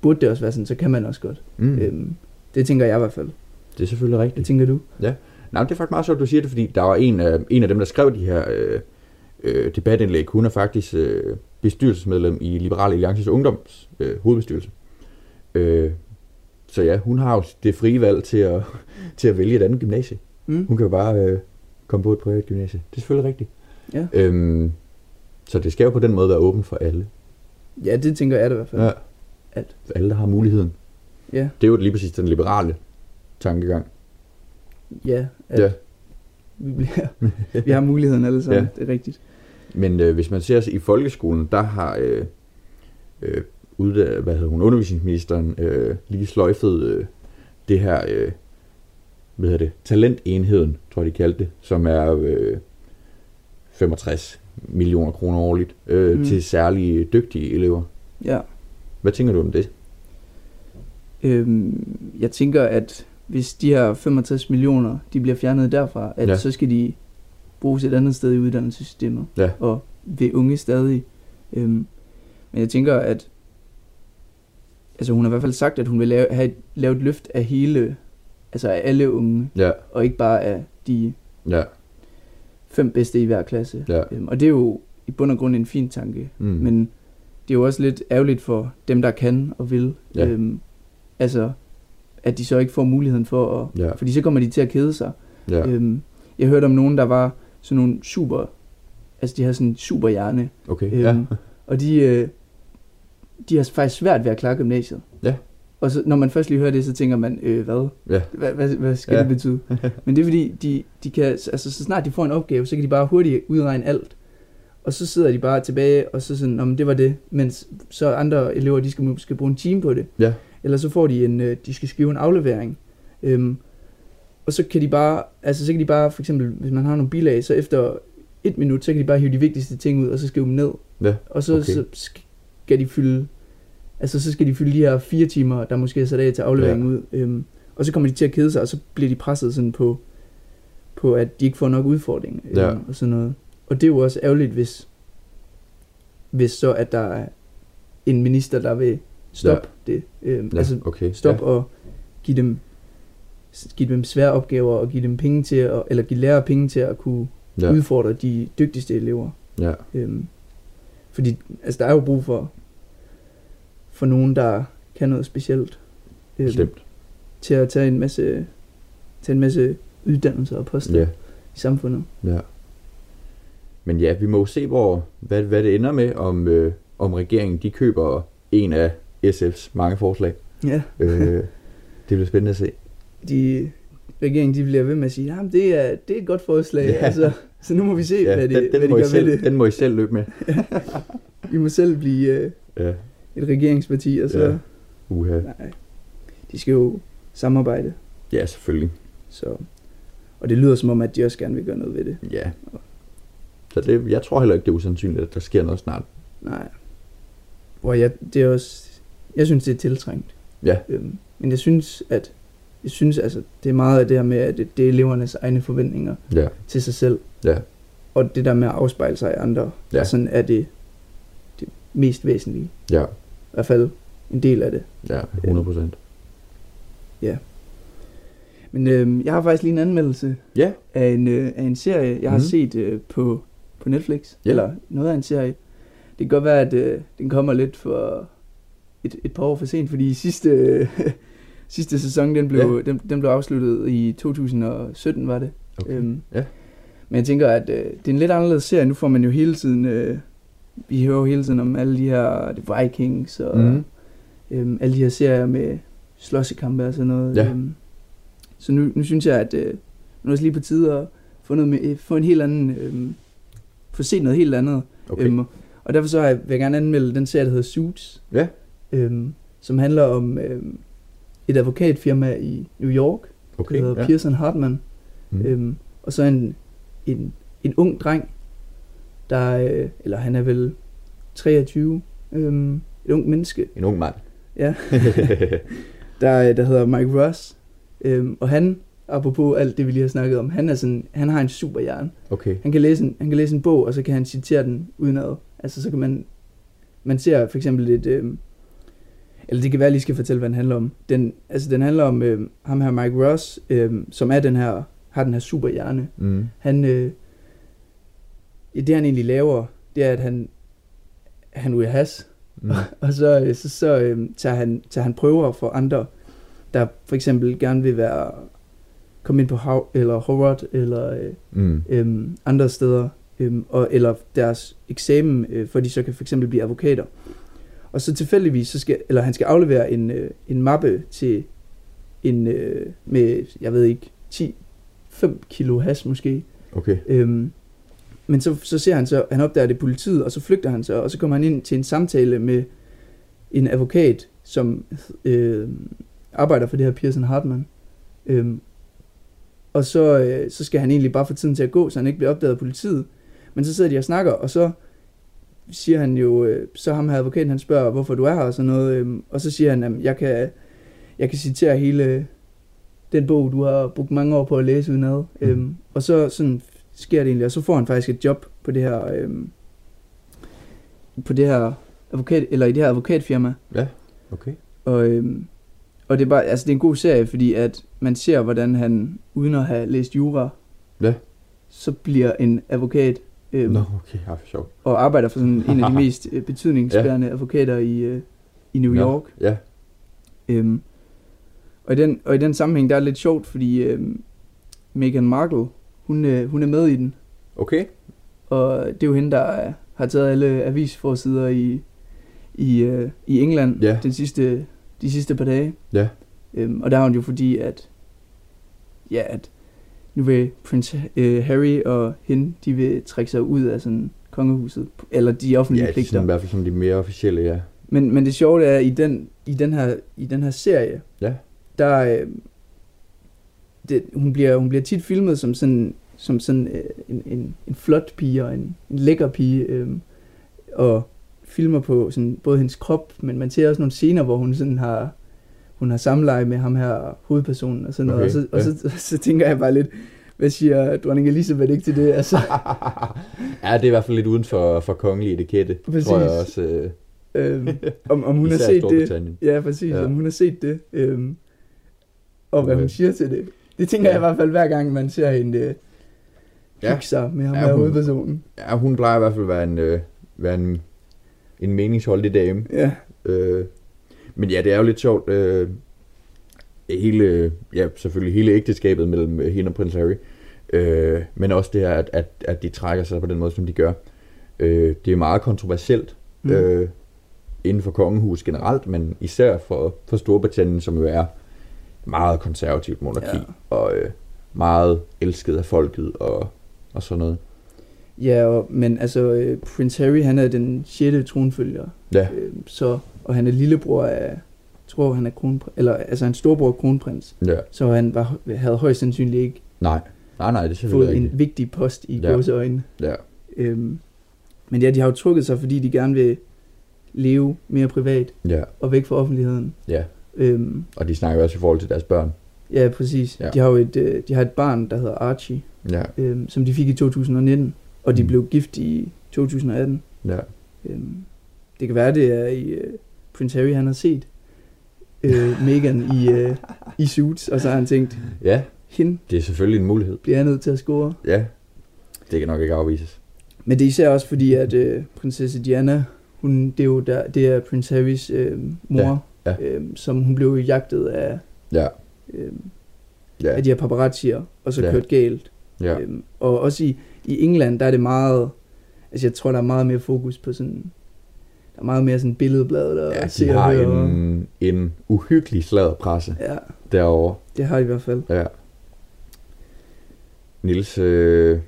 burde det også være sådan, så kan man også godt. mm. Øhm, det tænker jeg i hvert fald. det er selvfølgelig rigtigt. Hvad tænker du? Nej, men det er faktisk meget sjovt, du siger det, fordi der var en af, en af dem, der skrev de her øh, øh, debatindlæg. Hun er faktisk øh, bestyrelsesmedlem i Liberale Alliances Ungdoms øh, hovedbestyrelse. Øh, så ja, hun har jo det frie valg til at, til at vælge et andet gymnasie. Mm? Hun kan jo bare øh, komme på et privat gymnasie. Det er selvfølgelig rigtigt. Ja. Øhm, så det skal jo på den måde være åbent for alle. ja, det tænker jeg da i hvert fald. Ja. For alle, der har muligheden. Ja, Det er jo lige præcis den liberale tankegang. ja, at Ja. vi, bliver, vi har muligheden alle sammen, Ja. det er rigtigt. Men øh, hvis man ser sig i folkeskolen, der har øh, øh, udda- hvad hedder hun, undervisningsministeren øh, lige sløjfet øh, det her, øh, hvad hedder det, talentenheden, tror jeg de kaldte det, som er øh, 65 millioner kroner årligt øh, Mm. til særlige dygtige elever. Ja. Hvad tænker du om det? Øhm, jeg tænker, at hvis de her 65 millioner, de bliver fjernet derfra, at ja. så skal de bruges et andet sted i uddannelsessystemet. Ja. Og ved unge stadig. Øhm, men jeg tænker, at altså hun har i hvert fald sagt, at hun vil lave, have lave et løft af hele, altså af alle unge, Ja, og ikke bare af de ja, fem bedste i hver klasse. ja. Øhm, og det er jo i bund og grund en fin tanke. Mm. Men det er jo også lidt ærgerligt for dem, der kan og vil. Ja. Øhm, altså, at de så ikke får muligheden for at... Ja. Fordi så kommer de til at kede sig. ja, Øhm, jeg hørte om nogen, der var sådan nogle super... Altså, de havde sådan en superhjerne. okay. Øhm, Ja, Og de, øh, de har faktisk svært ved at klare gymnasiet. Ja. Og så, når man først lige hører det, så tænker man, øh, hvad? ja, Hvad, hvad, hvad skal Ja. det betyde? Men det er fordi, de, de kan, altså, så snart de får en opgave, så kan de bare hurtigt udregne alt. Og så sidder de bare tilbage, og så sådan, om det var det. Mens så andre elever, de skal måske bruge en time på det. Ja. Eller så får de en, øh, de skal skrive en aflevering. Øhm, og så kan de bare, altså så kan de bare, for eksempel, hvis man har nogle bilag, så efter et minut, så kan de bare hive de vigtigste ting ud, og så skrive dem ned. Ja, Og så, okay. så skal de fylde, altså så skal de fylde de her fire timer, der måske er sat af til aflevering Ja. ud. Øhm, og så kommer de til at kede sig, og så bliver de presset sådan på, på at de ikke får nok udfordring øhm, Ja. og sådan noget. Og det er jo også ærgerligt, hvis, hvis så at der er en minister, der vil stoppe ja. det. Øhm, Ja, Altså okay. stop ja. og give dem, give dem svære opgaver, og give dem penge til, at, eller give lærere penge til at kunne ja, udfordre de dygtigste elever. ja, Øhm, fordi altså, der er jo brug for, for nogen, der kan noget specielt. Bestemt. til at tage en masse, tage en masse uddannelser og poster Ja, i samfundet. ja. Men ja, vi må jo se, hvor, hvad, hvad det ender med, om, øh, om regeringen de køber en af SF's mange forslag. Ja, Øh, det bliver spændende at se. de, regeringen de bliver ved med at sige, at det er, det er et godt forslag. Ja. Altså, så nu må vi se, ja, hvad, de, den, hvad den, de må I gør selv, ved det. den må I selv løbe med. Vi må selv blive øh, Ja, et regeringsparti, og så... Ja. uha. Nej, de skal jo samarbejde. Ja, selvfølgelig. Så, og det lyder som om, at de også gerne vil gøre noget ved det. Ja. Så det, jeg tror heller ikke, det er usandsynligt, at der sker noget snart. Nej. Hvor jeg, det er også, jeg synes, det er tiltrængt. Ja, Øhm, men jeg synes, at jeg synes, altså, det er meget af det her med, at det, det er elevernes egne forventninger ja, til sig selv. Ja, Og det der med at afspejle sig i andre. Ja. Sådan er det, det mest væsentlige. ja, I hvert fald en del af det. ja, 100 procent. Men øhm, jeg har faktisk lige en anmeldelse Ja, af en, øh, af en serie, jeg har Mhm. set øh, på, på Netflix. Ja. Eller noget af en serie. Det kan godt være, at øh, den kommer lidt for et, et par år for sent, fordi sidste, øh, sidste sæson, den blev, den, den blev afsluttet i 2017, var det. okay. Øhm, Ja. Men jeg tænker, at øh, det er en lidt anderledes serie. Nu får man jo hele tiden... Øh, vi hører jo hele tiden om alle de her The Vikings og mm. øhm, alle de her serier med slåssekampe og sådan noget. Ja. Øhm, så nu, nu synes jeg, at øh, nu er det også lige på tide at få, noget med, øh, få en helt anden... Øhm, få set noget helt andet. okay. Øhm, og derfor så vil jeg gerne anmelde den serie, der hedder Suits. Ja. Øhm, som handler om øhm, et advokatfirma i New York, okay. der hedder ja. Pearson Hartman. Mm. Øhm, og så en, en, en ung dreng, der, øh, eller han er vel 23, øhm, et ung menneske, En ung mand. ja, der, der hedder Mike Ross. Øhm, og han, apropos alt det, vi lige har snakket om, han, er sådan, han har en superhjerne. okay. Han kan, læse en, han kan læse en bog, og så kan han citere den udenad. Altså så kan man, man ser for eksempel et, øhm, eller det kan være, at jeg lige skal fortælle, hvad den handler om. Den, altså den handler om øhm, ham her, Mike Ross, øhm, som er den her, har den her superhjerne. Mm. Han, øh, ja, det han egentlig laver, det er, at han, han ryger has, Mm. og så, øh, så, så øh, tager, han, tager han prøver for andre, der for eksempel gerne vil være, komme ind på How, eller Howard, eller øh, Mm. øh, andre steder, øh, og, eller deres eksamen, øh, for de så kan for eksempel blive advokater. Og så tilfældigvis, så skal, eller han skal aflevere en, øh, en mappe til en, øh, med, jeg ved ikke, 10, 5 kilo has måske, Okay. Øhm, men så, så ser han så, han opdager det politiet, og så flygter han så, og så kommer han ind til en samtale med en advokat, som øh, arbejder for det her Pearson Hartman. Øhm, og så, øh, så skal han egentlig bare få tiden til at gå, så han ikke bliver opdaget af politiet. Men så sidder de og snakker, og så siger han jo, øh, så ham her advokaten, han spørger, hvorfor du er her og sådan noget, øhm, og så siger han, at jeg kan, jeg kan citere hele den bog, du har brugt mange år på at læse udenad. Mm. Øhm, og så sådan sker det egentlig, og så får han faktisk et job på det her, øhm, på det her advokat, eller i det her advokatfirma. Ja, okay. Og, øhm, og det er bare, altså det er en god serie, fordi at man ser, hvordan han, uden at have læst jura, Ja. så bliver en advokat, øhm, Nå, okay. Ja, for sjovt. og arbejder for sådan en af de mest øh, betydningsbærende advokater i, øh, i New York. Ja. Øhm, og, i den, og i den sammenhæng, der er det lidt sjovt, fordi øhm, Meghan Markle, hun, øh, hun er med i den. Okay. Og det er jo hende, der øh, har taget alle avisforsider i, i, øh, i England Ja. den sidste, de sidste par dage. Ja. Øhm, og der er hun jo fordi, at, ja, at nu vil prins øh, Harry og hende, de vil trække sig ud af sådan kongehuset, eller de offentlige Ja, pligter. sådan, i hvert fald sådan de mere officielle, ja. Men, men det sjove er, at i den, i den, her, i den her serie, Ja. Der, øh, det, hun, bliver, hun bliver tit filmet som sådan som sådan øh, en, en, en flot pige og en, en lækker pige, øh, og filmer på sådan, både hendes krop, men man ser også nogle scener, hvor hun sådan har, hun har samleje med ham her hovedpersonen og sådan noget, Okay, og, så, og så, så, så tænker jeg bare lidt, hvad siger dronning Elisabeth ikke til det? Altså, ja, det er i hvert fald lidt uden for, for kongelig etikette, Præcis. tror jeg også. Øh, øhm, om, om hun har set det. Ja, præcis, Ja. ja. om hun har set det. Øhm, og hvad hun siger til det. Det tænker Ja. jeg i hvert fald hver gang, man ser hende øh, Ja. sig med ham Ja, her hun- hovedpersonen. Ja, hun plejer i hvert fald at være en, øh, være en, en meningsholdig dame. Ja, Øh, men ja, det er jo lidt sjovt. Øh, hele, ja, selvfølgelig hele ægteskabet mellem øh, hende og prins Harry. Øh, men også det her, at, at, at de trækker sig på den måde, som de gør. Øh, det er meget kontroversielt mm. øh, inden for kongehus generelt, men især for, for Storbritannien, som jo er meget konservativt monarki, Ja. og øh, meget elsket af folket og, og sådan noget. ja og, men altså, øh, prins Harry, han er den sjette tronfølger. Ja, Øh, så, og han er lillebror af, tror han er kronprins, eller altså hans storbror er kronprins. ja. Så han var, havde højst sandsynligt ikke Nej, nej, nej, det er fået en rigtigt. vigtig post i Ja. ja. øjne. Ja, Øhm, men ja, de har jo trukket sig, fordi de gerne vil leve mere privat ja, og væk fra offentligheden. ja. Øhm, Og de snakker også i forhold til deres børn. ja, præcis. Ja. De har jo et, øh, de har et barn, der hedder Archie, Ja, øhm, som de fik i 2019, og de Mm. blev gift i 2018. ja. Øhm, det kan være, det er i øh, Prince Harry, han har set øh, Meghan i, øh, i Suits, og så har han tænkt, Ja, hende det er selvfølgelig en mulighed. bliver jeg nødt til at score. Ja, det kan nok ikke afvises. Men det er især også fordi, at øh, prinsesse Diana, hun, det, er jo der, det er Prince Harrys øh, mor, Ja, ja. Øh, som hun blev jagtet af, Ja, øh, ja, af de her paparazzier, og så Ja. kørt galt. ja. Øhm, og også i, i England, der er det meget, altså jeg tror, der er meget mere fokus på sådan, der er meget mere sådan billedblad, der Ja, de og har hører. en, en uhyggelig sladderpresse Ja, derovre. det har de i hvert fald. Ja. Nils, øh,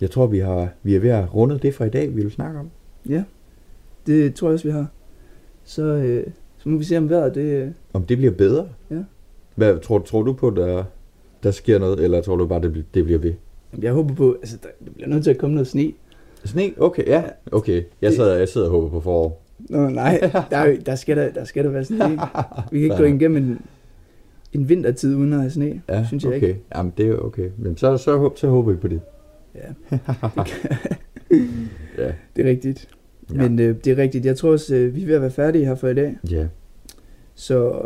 jeg tror, vi, har, vi er ved at runde det for i dag, vi vil snakke om. Ja, det tror jeg også, vi har. Så, øh, så må vi se, om vejret det... øh, Om det bliver bedre? Ja. Hvad, tror, tror du på, der, der sker noget, eller tror du bare, det, det bliver ved? Jeg håber på, altså der, der bliver nødt til at komme noget sne. Sne? Okay, ja. Okay, jeg sidder, jeg sidder og håber på forår. Nå, nej, der, er, jo- der, skal der, der skal der være sne. Vi kan ikke gå igennem en, en vintertid uden at have sne, Ja, synes jeg okay. ikke. Jamen, det er okay. Men så, så, så, så håber vi på det. Ja, Ja. det er rigtigt. Ja. Men øh, det er rigtigt. Jeg tror også, øh, vi er ved at være færdige her for i dag. Ja. Så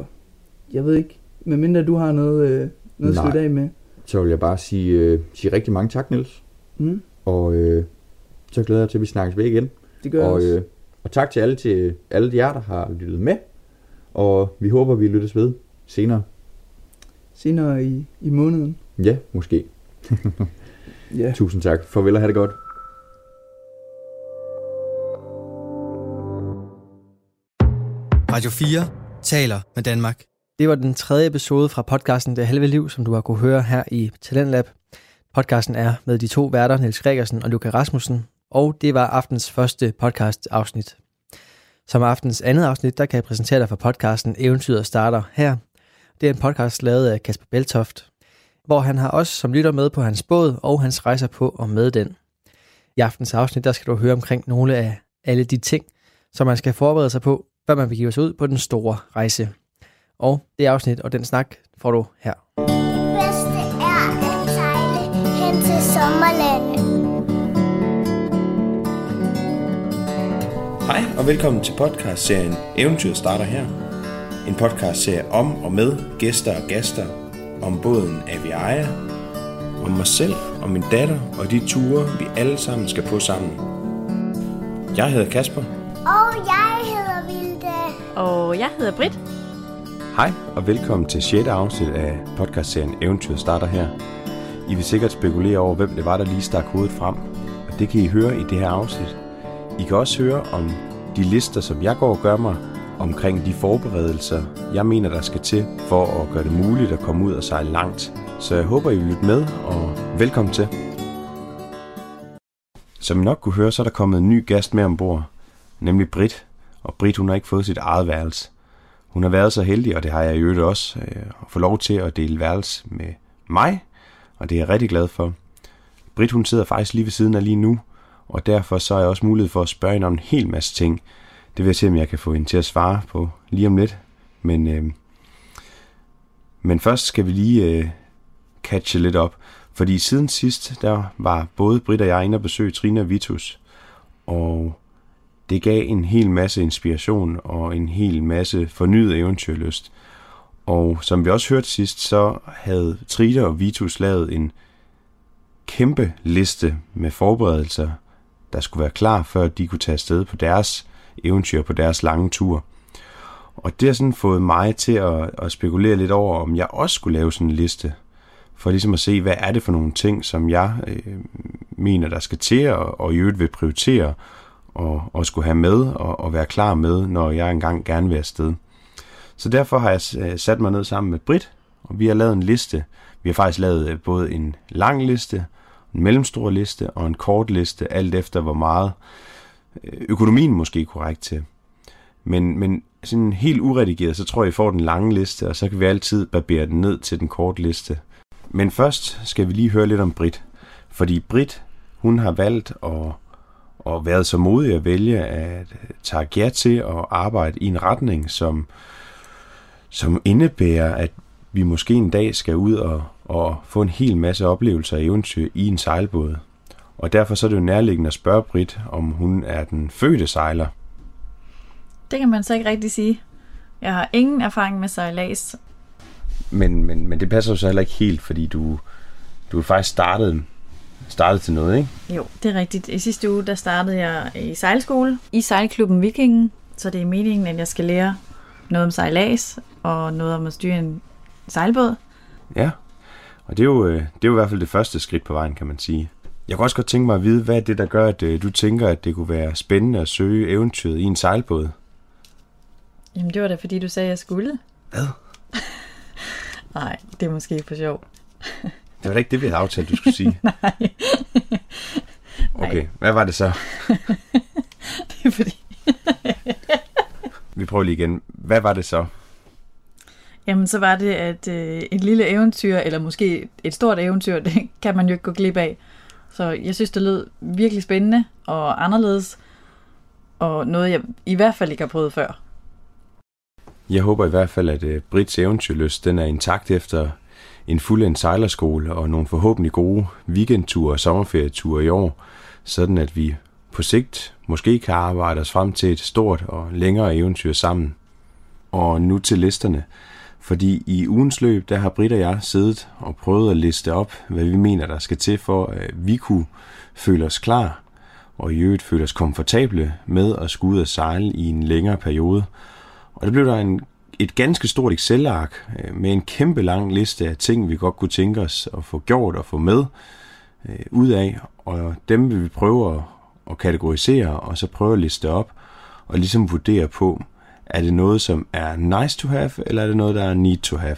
jeg ved ikke, medmindre du har noget, øh, noget at Nej. slutte af med. Så vil jeg bare sige, øh, sige rigtig mange tak, Niels. Mm, Og øh, så glæder jeg til, at vi snakkes ved igen. det gør jeg Og, også. øh, og tak til alle, til alle jer, der har lyttet med. Og vi håber, vi lyttes ved senere. Senere i, i måneden. Ja, måske. Ja. Tusind tak. Farvel og have det godt. Radio 4 taler med Danmark. Det var den tredje episode fra podcasten Det Halve Liv, som du har kunne høre her i Talentlab. Podcasten er med de to værter, Niels Gregersen og Luca Rasmussen, og det var aftens første podcast afsnit. Som aftens andet afsnit, der kan jeg præsentere dig for podcasten Eventyret starter her. Det er en podcast lavet af Kasper Beltoft, hvor han har os som lytter med på hans båd og hans rejser på og med den. I aftens afsnit, der skal du høre omkring nogle af alle de ting, som man skal forberede sig på, før man begiver sig ud på den store rejse. Og det afsnit og den snak får du her. Det bedste er at sejle hen til sommerlandet. Hej og velkommen til podcastserien Eventyr starter her. En podcastserie om og med gæster og gaster om båden Aviaja, om mig selv og min datter og de ture, vi alle sammen skal på sammen. Jeg hedder Kasper. Og jeg. Og jeg hedder Britt. Hej og velkommen til 6. afsnit af podcastserien Eventyr starter her. I vil sikkert spekulere over, hvem det var, der lige stak hovedet frem. Og det kan I høre i det her afsnit. I kan også høre om de lister, som jeg går og gør mig, omkring de forberedelser, jeg mener, der skal til for at gøre det muligt at komme ud og sejle langt. Så jeg håber, I vil lytte med, og velkommen til. Som I nok kunne høre, så er der kommet en ny gæst med ombord, nemlig Britt. Og Britt, hun har ikke fået sit eget værelse. Hun har været så heldig, og det har jeg i øvrigt også, øh, at få lov til at dele værelse med mig. og det er jeg rigtig glad for. Britt hun sidder faktisk lige ved siden af lige nu, og derfor så er jeg også mulighed for at spørge hende om en hel masse ting. Det vil jeg se, om jeg kan få hende til at svare på lige om lidt. Men, øh, men først skal vi lige øh, catche lidt op. Fordi siden sidst, der var både Britt og jeg inde og besøge Trina Vitus. Og det gav en hel masse inspiration og en hel masse fornyet eventyrlyst. Og som vi også hørte sidst, så havde Trita og Vitus lavet en kæmpe liste med forberedelser, der skulle være klar, før de kunne tage afsted på deres eventyr, på deres lange tur. Og det har sådan fået mig til at, at spekulere lidt over, om jeg også skulle lave sådan en liste, for ligesom at se, hvad er det for nogle ting, som jeg øh, mener, der skal til, og, og i øvrigt vil prioritere, og, og skulle have med, og, og være klar med, når jeg engang gerne vil afsted. Så derfor har jeg øh, sat mig ned sammen med Brit, og vi har lavet en liste. Vi har faktisk lavet øh, både en lang liste, en mellemstor liste og en kort liste, alt efter hvor meget øh, økonomien måske er korrekt til. Men, men sådan helt uredigeret, så tror jeg, I får den lange liste, og så kan vi altid barbere den ned til den korte liste. Men først skal vi lige høre lidt om Brit. Fordi Brit, hun har valgt at, at være så modig at vælge at tage ja til at arbejde i en retning, som, som indebærer, at vi måske en dag skal ud og, og få en hel masse oplevelser og eventyr i en sejlbåd. Og derfor så er det jo nærliggende at spørge Brit, om hun er den fødte sejler. Det kan man så ikke rigtig sige. Jeg har ingen erfaring med sejlads. Men, men, men det passer jo så heller ikke helt, fordi du, du er faktisk startet, startet til noget, ikke? Jo, det er rigtigt. I sidste uge, der startede jeg i sejlskole i sejlklubben Vikingen. Så det er meningen, at jeg skal lære noget om sejlads og noget om at styre en sejlbåd. Ja, og det er, jo, øh, det er jo i hvert fald det første skridt på vejen, kan man sige. Jeg kunne også godt tænke mig at vide, hvad er det, der gør, at øh, du tænker, at det kunne være spændende at søge eventyret i en sejlbåd? Jamen, det var da, fordi du sagde, at jeg skulle. Hvad? Nej, det er måske for sjov. Det var da ikke det, vi havde aftalt, du skulle sige. Nej. Okay, hvad var det så? det er fordi... Vi prøver lige igen. Hvad var det så? Jamen, så var det, at øh, et lille eventyr, eller måske et stort eventyr, det kan man jo ikke gå glip af. Så jeg synes, det lød virkelig spændende og anderledes, og noget, jeg i hvert fald ikke har prøvet før. Jeg håber i hvert fald, at uh, Brits eventyrlyst den er intakt efter en fuldendt sejlerskole og nogle forhåbentlig gode weekendture og sommerferieture i år, sådan at vi på sigt måske kan arbejde os frem til et stort og længere eventyr sammen. Og nu til listerne. Fordi i ugens løb, der har Britt og jeg siddet og prøvet at liste op, hvad vi mener, der skal til for, at vi kunne føle os klar, og i øvrigt føle os komfortable med at skulle ud og sejle i en længere periode. Og det blev der en, et ganske stort Excel-ark øh, med en kæmpe lang liste af ting, vi godt kunne tænke os at få gjort og få med øh, ud af. Og dem vil vi prøve at, at kategorisere, og så prøve at liste op, og ligesom vurdere på, er det noget, som er nice to have, eller er det noget, der er need to have?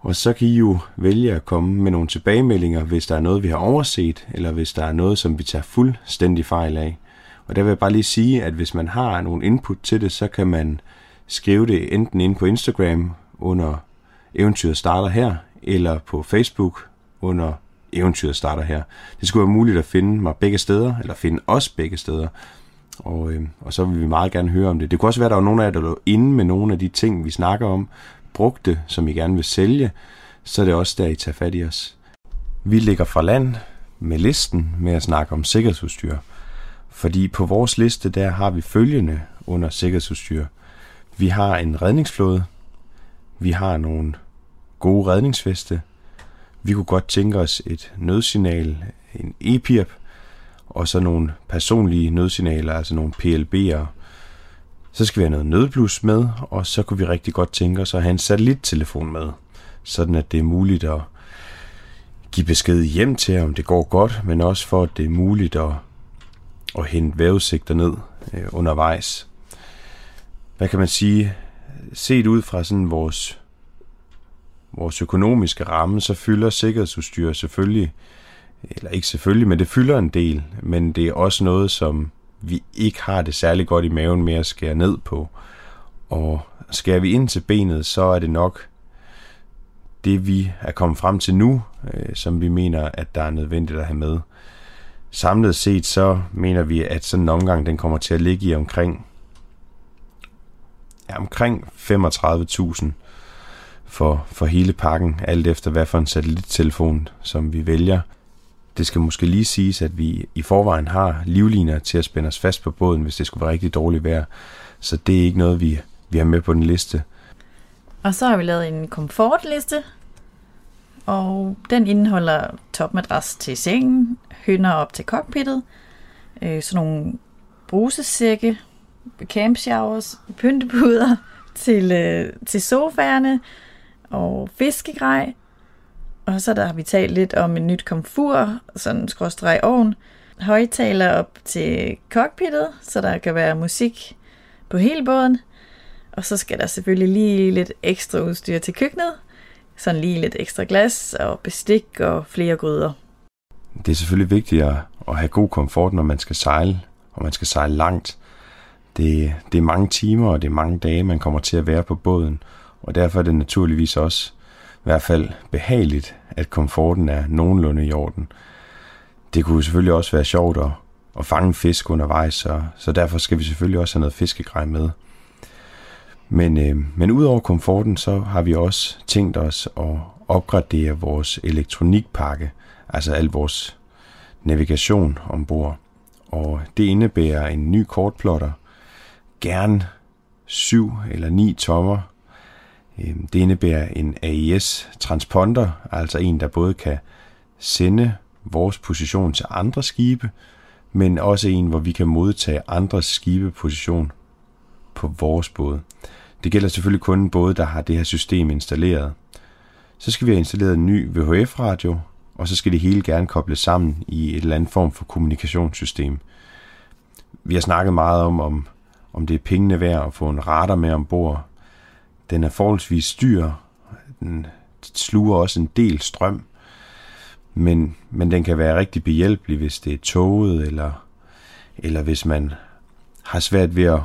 Og så kan I jo vælge at komme med nogle tilbagemeldinger, hvis der er noget, vi har overset, eller hvis der er noget, som vi tager fuldstændig fejl af. Og der vil jeg bare lige sige, at hvis man har nogle input til det, så kan man skrive det enten ind på Instagram under Eventyret starter her, eller på Facebook under Eventyret starter her. Det skulle være muligt at finde mig begge steder, eller finde os begge steder. Og, øh, og så vil vi meget gerne høre om det. Det kunne også være, at der var nogen af jer, der lå inde med nogle af de ting, vi snakker om, brugte, som I gerne vil sælge, så er det også der, I tager fat i os. Vi ligger fra land med listen med at snakke om sikkerhedsudstyr. Fordi på vores liste, der har vi følgende under sikkerhedsudstyr. Vi har en redningsflåde. Vi har nogle gode redningsveste. Vi kunne godt tænke os et nødsignal, en EPIRP, og så nogle personlige nødsignaler, altså nogle PLB'er. Så skal vi have noget nødblus med, og så kunne vi rigtig godt tænke os at have en satellittelefon med, sådan at det er muligt at give besked hjem til, om det går godt, men også for, at det er muligt at, at hente vejrudsigter ned øh, undervejs. Hvad kan man sige? Set ud fra sådan vores, vores økonomiske ramme, så fylder sikkerhedsudstyr selvfølgelig eller ikke selvfølgelig, men det fylder en del, men det er også noget, som vi ikke har det særlig godt i maven med at skære ned på. Og skærer vi ind til benet, så er det nok det, vi er kommet frem til nu, øh, som vi mener, at der er nødvendigt at have med. Samlet set så mener vi, at sådan en omgang den kommer til at ligge i omkring ja, omkring 35.000 for, for hele pakken, alt efter hvad for en satellittelefon, som vi vælger. Det skal måske lige siges, at vi i forvejen har livliner til at spænde os fast på båden, hvis det skulle være rigtig dårligt vejr. Så det er ikke noget, vi, vi har med på den liste. Og så har vi lavet en komfortliste, og den indeholder topmadras til sengen, hønder op til cockpittet, øh, sådan nogle brusesække, camp showers, pyntepuder til, øh, til sofaerne og fiskegrej. Og så der har vi talt lidt om et nyt komfur, sådan en skråstreg ovn, højtaler op til cockpittet, så der kan være musik på hele båden. Og så skal der selvfølgelig lige lidt ekstra udstyr til køkkenet. Sådan lige lidt ekstra glas og bestik og flere gryder. Det er selvfølgelig vigtigt at have god komfort, når man skal sejle, og man skal sejle langt. Det, det er mange timer, og det er mange dage, man kommer til at være på båden, og derfor er det naturligvis også i hvert fald behageligt, at komforten er nogenlunde i orden. Det kunne selvfølgelig også være sjovt at, at fange fisk undervejs, så, så derfor skal vi selvfølgelig også have noget fiskegrej med. Men, øh, men udover komforten, så har vi også tænkt os at opgradere vores elektronikpakke, altså al vores navigation ombord. Og det indebærer en ny kortplotter, gerne 7 eller 9 tommer. Øhm, det indebærer en AES transponder, altså en, der både kan sende vores position til andre skibe, men også en, hvor vi kan modtage andres skibeposition på vores båd. Det gælder selvfølgelig kun en båd, der har det her system installeret. Så skal vi have installeret en ny VHF-radio, og så skal det hele gerne kobles sammen i et eller andet form for kommunikationssystem. Vi har snakket meget om, om, om det er pengene værd at få en radar med ombord. Den er forholdsvis dyr. Den sluger også en del strøm. Men, men den kan være rigtig behjælpelig, hvis det er toget, eller, eller hvis man har svært ved at,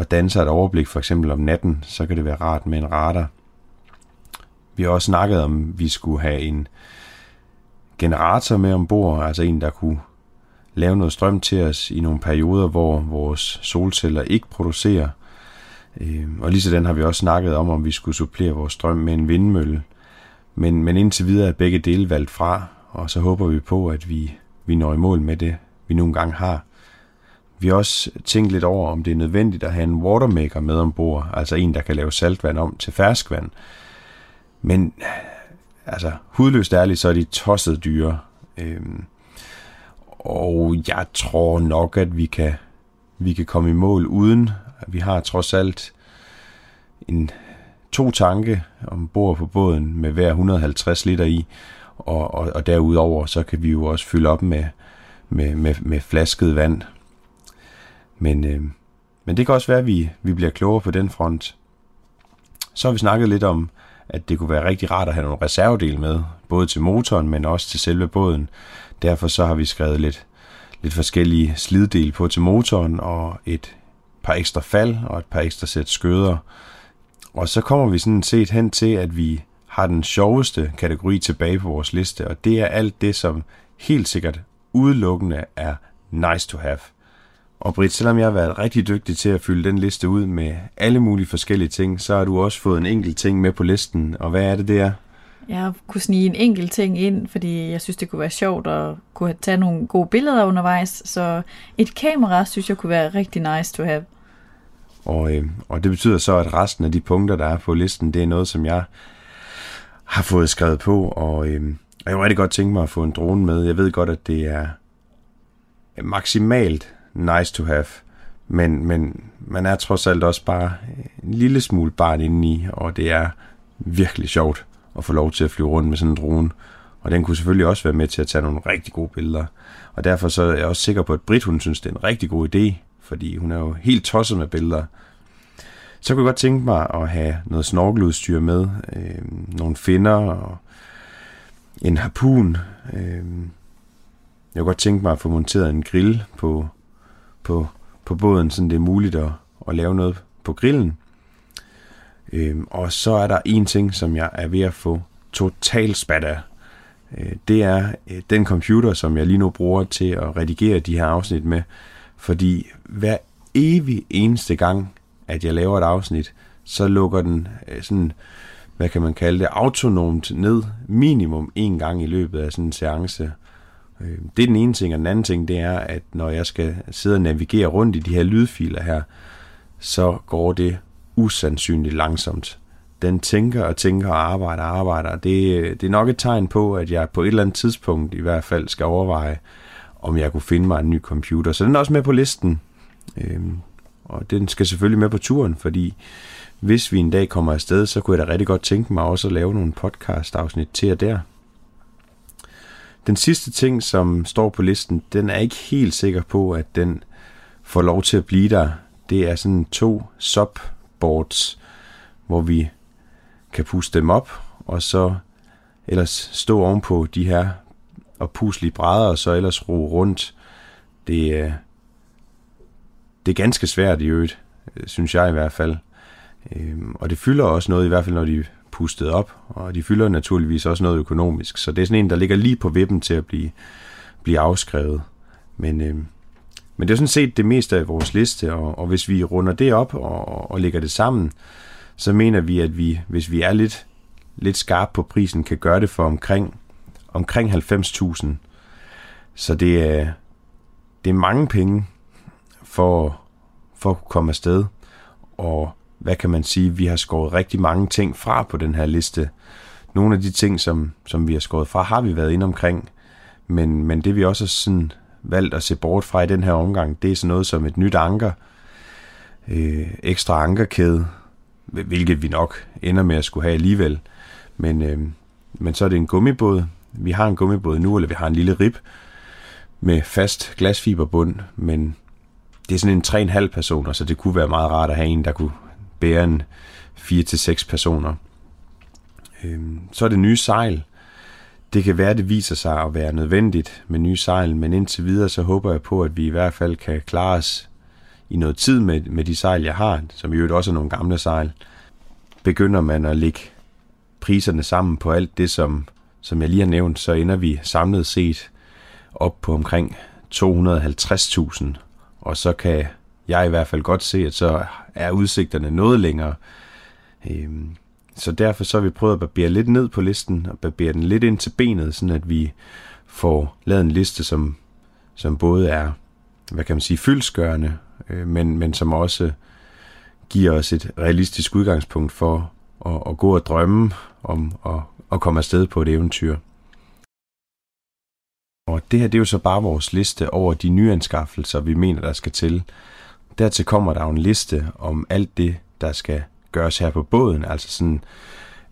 at danne sig et overblik, for eksempel om natten, så kan det være rart med en radar. Vi har også snakket om, at vi skulle have en generator med ombord, altså en, der kunne lave noget strøm til os i nogle perioder, hvor vores solceller ikke producerer. Øhm, og lige sådan har vi også snakket om, om vi skulle supplere vores strøm med en vindmølle. Men, men indtil videre er begge dele valgt fra, og så håber vi på, at vi, vi når i mål med det, vi nogle gange har. Vi har også tænkt lidt over, om det er nødvendigt at have en watermaker med ombord, altså en, der kan lave saltvand om til ferskvand. Men altså, hudløst ærligt, så er de tosset dyre. Øhm, og jeg tror nok, at vi kan, vi kan komme i mål uden. Vi har trods alt en, to tanke ombord på båden med hver 150 liter i, og, og, og derudover så kan vi jo også fylde op med, med, med, med flasket vand. Men, øh, men det kan også være, at vi, vi bliver klogere på den front. Så har vi snakket lidt om, at det kunne være rigtig rart at have nogle reservedele med, både til motoren, men også til selve båden. Derfor så har vi skrevet lidt, lidt forskellige sliddele på til motoren, og et par ekstra fald og et par ekstra sæt skøder. Og så kommer vi sådan set hen til, at vi har den sjoveste kategori tilbage på vores liste, og det er alt det, som helt sikkert udelukkende er nice to have. Og Britt, selvom jeg har været rigtig dygtig til at fylde den liste ud med alle mulige forskellige ting, så har du også fået en enkelt ting med på listen. Og hvad er det, det er? Jeg kunne snige en enkelt ting ind, fordi jeg synes, det kunne være sjovt at kunne tage nogle gode billeder undervejs. Så et kamera, synes jeg kunne være rigtig nice to have. Og, øh, og det betyder så, at resten af de punkter, der er på listen, det er noget, som jeg har fået skrevet på. Og øh, jeg kunne rigtig godt tænke mig at få en drone med. Jeg ved godt, at det er maksimalt nice to have. Men, men man er trods alt også bare en lille smule barn indeni, og det er virkelig sjovt at få lov til at flyve rundt med sådan en drone. Og den kunne selvfølgelig også være med til at tage nogle rigtig gode billeder. Og derfor så er jeg også sikker på, at Brit hun synes, det er en rigtig god idé, fordi hun er jo helt tosset med billeder. Så kunne jeg godt tænke mig at have noget snorkeludstyr med, øh, nogle finner og en harpun. Øh, jeg kunne godt tænke mig at få monteret en grill på, på, på båden, så det er muligt at, at lave noget på grillen. Øhm, og så er der en ting, som jeg er ved at få total spat af. øh, det er øh, den computer, som jeg lige nu bruger til at redigere de her afsnit med. Fordi hver evig eneste gang, at jeg laver et afsnit, så lukker den øh, sådan, hvad kan man kalde det, autonomt ned minimum en gang i løbet af sådan en seance. Øh, det er den ene ting, og den anden ting, det er, at når jeg skal sidde og navigere rundt i de her lydfiler her, så går det usandsynligt langsomt. Den tænker og tænker og arbejder og arbejder. Det, det er nok et tegn på, at jeg på et eller andet tidspunkt i hvert fald skal overveje, om jeg kunne finde mig en ny computer. Så den er også med på listen. Øhm, og den skal selvfølgelig med på turen, fordi hvis vi en dag kommer afsted, så kunne jeg da rigtig godt tænke mig også at lave nogle podcast-afsnit til og der. Den sidste ting, som står på listen, den er ikke helt sikker på, at den får lov til at blive der. Det er sådan to sub boards, hvor vi kan puste dem op, og så ellers stå ovenpå de her og puslige brædder, og så ellers ro rundt. Det, øh, det er ganske svært i øvrigt, øh, synes jeg i hvert fald. Øhm, og det fylder også noget, i hvert fald når de er pustet op, og de fylder naturligvis også noget økonomisk. Så det er sådan en, der ligger lige på vippen til at blive, blive afskrevet. Men, øh, men det er sådan set det meste af vores liste, og, og hvis vi runder det op og, og lægger det sammen, så mener vi, at vi, hvis vi er lidt, lidt skarpe på prisen, kan gøre det for omkring, omkring 90.000. Så det er, det er mange penge for, for at komme afsted. Og hvad kan man sige, vi har skåret rigtig mange ting fra på den her liste. Nogle af de ting, som, som vi har skåret fra, har vi været inde omkring. Men, men det vi også har sådan valgt at se bort fra i den her omgang, det er sådan noget som et nyt anker, øh, ekstra ankerkæde, hvilket vi nok ender med at skulle have alligevel. Men, øh, men så er det en gummibåd. Vi har en gummibåd nu, eller vi har en lille rib med fast glasfiberbund, men det er sådan en 3,5 personer, så det kunne være meget rart at have en, der kunne bære en 4-6 personer. Øh, så er det nye sejl. Det kan være, det viser sig at være nødvendigt med nye sejl, men indtil videre så håber jeg på, at vi i hvert fald kan klare os i noget tid med, med de sejl, jeg har, som i øvrigt også er nogle gamle sejl, begynder man at lægge priserne sammen på alt det, som, som jeg lige har nævnt, så ender vi samlet set op på omkring 250.000. Og så kan jeg i hvert fald godt se, at så er udsigterne noget længere. Øhm, så derfor så har vi prøvet at barbere lidt ned på listen, og barbere den lidt ind til benet, sådan at vi får lavet en liste, som, som både er, hvad kan man sige, fyldskørende, øh, men, men som også giver os et realistisk udgangspunkt for at, at gå og drømme om at, at komme afsted på et eventyr. Og det her det er jo så bare vores liste over de nyanskaffelser, vi mener, der skal til. Dertil kommer der jo en liste om alt det, der skal gøres her på båden, altså sådan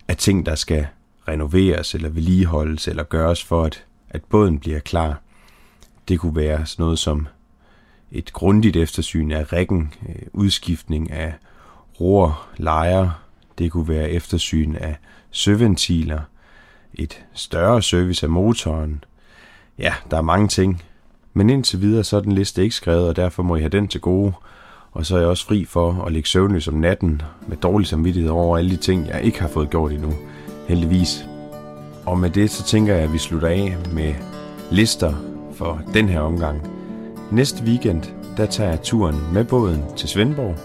af ting, der skal renoveres eller vedligeholdes eller gøres for, at, at båden bliver klar. Det kunne være sådan noget som et grundigt eftersyn af rækken, øh, udskiftning af ror, lejer, det kunne være eftersyn af søventiler, et større service af motoren. Ja, der er mange ting. Men indtil videre så er den liste ikke skrevet, og derfor må I have den til gode. Og så er jeg også fri for at ligge søvnløs om natten med dårlig samvittighed over alle de ting, jeg ikke har fået gjort endnu. Heldigvis. Og med det så tænker jeg, at vi slutter af med lister for den her omgang. Næste weekend, der tager jeg turen med båden til Svendborg.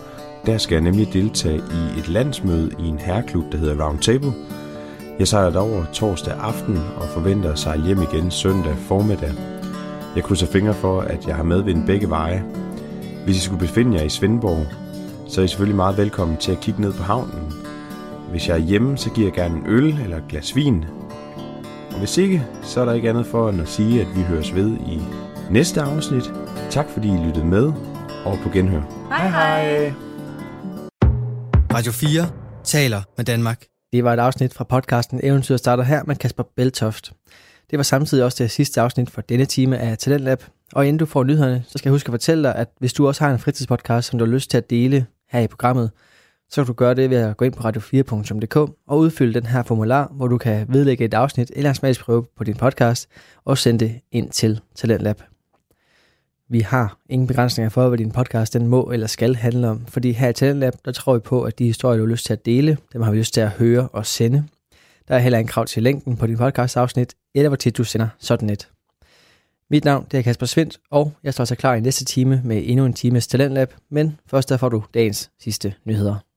Der skal jeg nemlig deltage i et landsmøde i en herreklub, der hedder Round Table. Jeg sejler derover torsdag aften og forventer at sejle hjem igen søndag formiddag. Jeg krydser fingre for, at jeg har medvind begge veje. Hvis I skulle befinde jer i Svendborg, så er I selvfølgelig meget velkommen til at kigge ned på havnen. Hvis jeg er hjemme, så giver jeg gerne en øl eller et glas vin. Og hvis ikke, så er der ikke andet for end at sige, at vi høres ved i næste afsnit. Tak fordi I lyttede med, og på genhør. Hej hej! Radio 4 taler med Danmark. Det var et afsnit fra podcasten Eventyr starter her med Kasper Beltoft. Det var samtidig også det sidste afsnit for denne time af Talentlab. Og inden du får nyhederne, så skal jeg huske at fortælle dig, at hvis du også har en fritidspodcast, som du har lyst til at dele her i programmet, så kan du gøre det ved at gå ind på radio4.dk og udfylde den her formular, hvor du kan vedlægge et afsnit eller en smagsprøve på din podcast og sende det ind til Talentlab. Vi har ingen begrænsninger for, hvad din podcast den må eller skal handle om, fordi her i Talentlab, der tror vi på, at de historier, du har lyst til at dele, dem har vi lyst til at høre og sende. Der er heller en krav til længden på din podcast-afsnit, eller hvor tit du sender sådan et. Mit navn det er Kasper Svendt, og jeg står så klar i næste time med endnu en times Talentlab, men først der får du dagens sidste nyheder.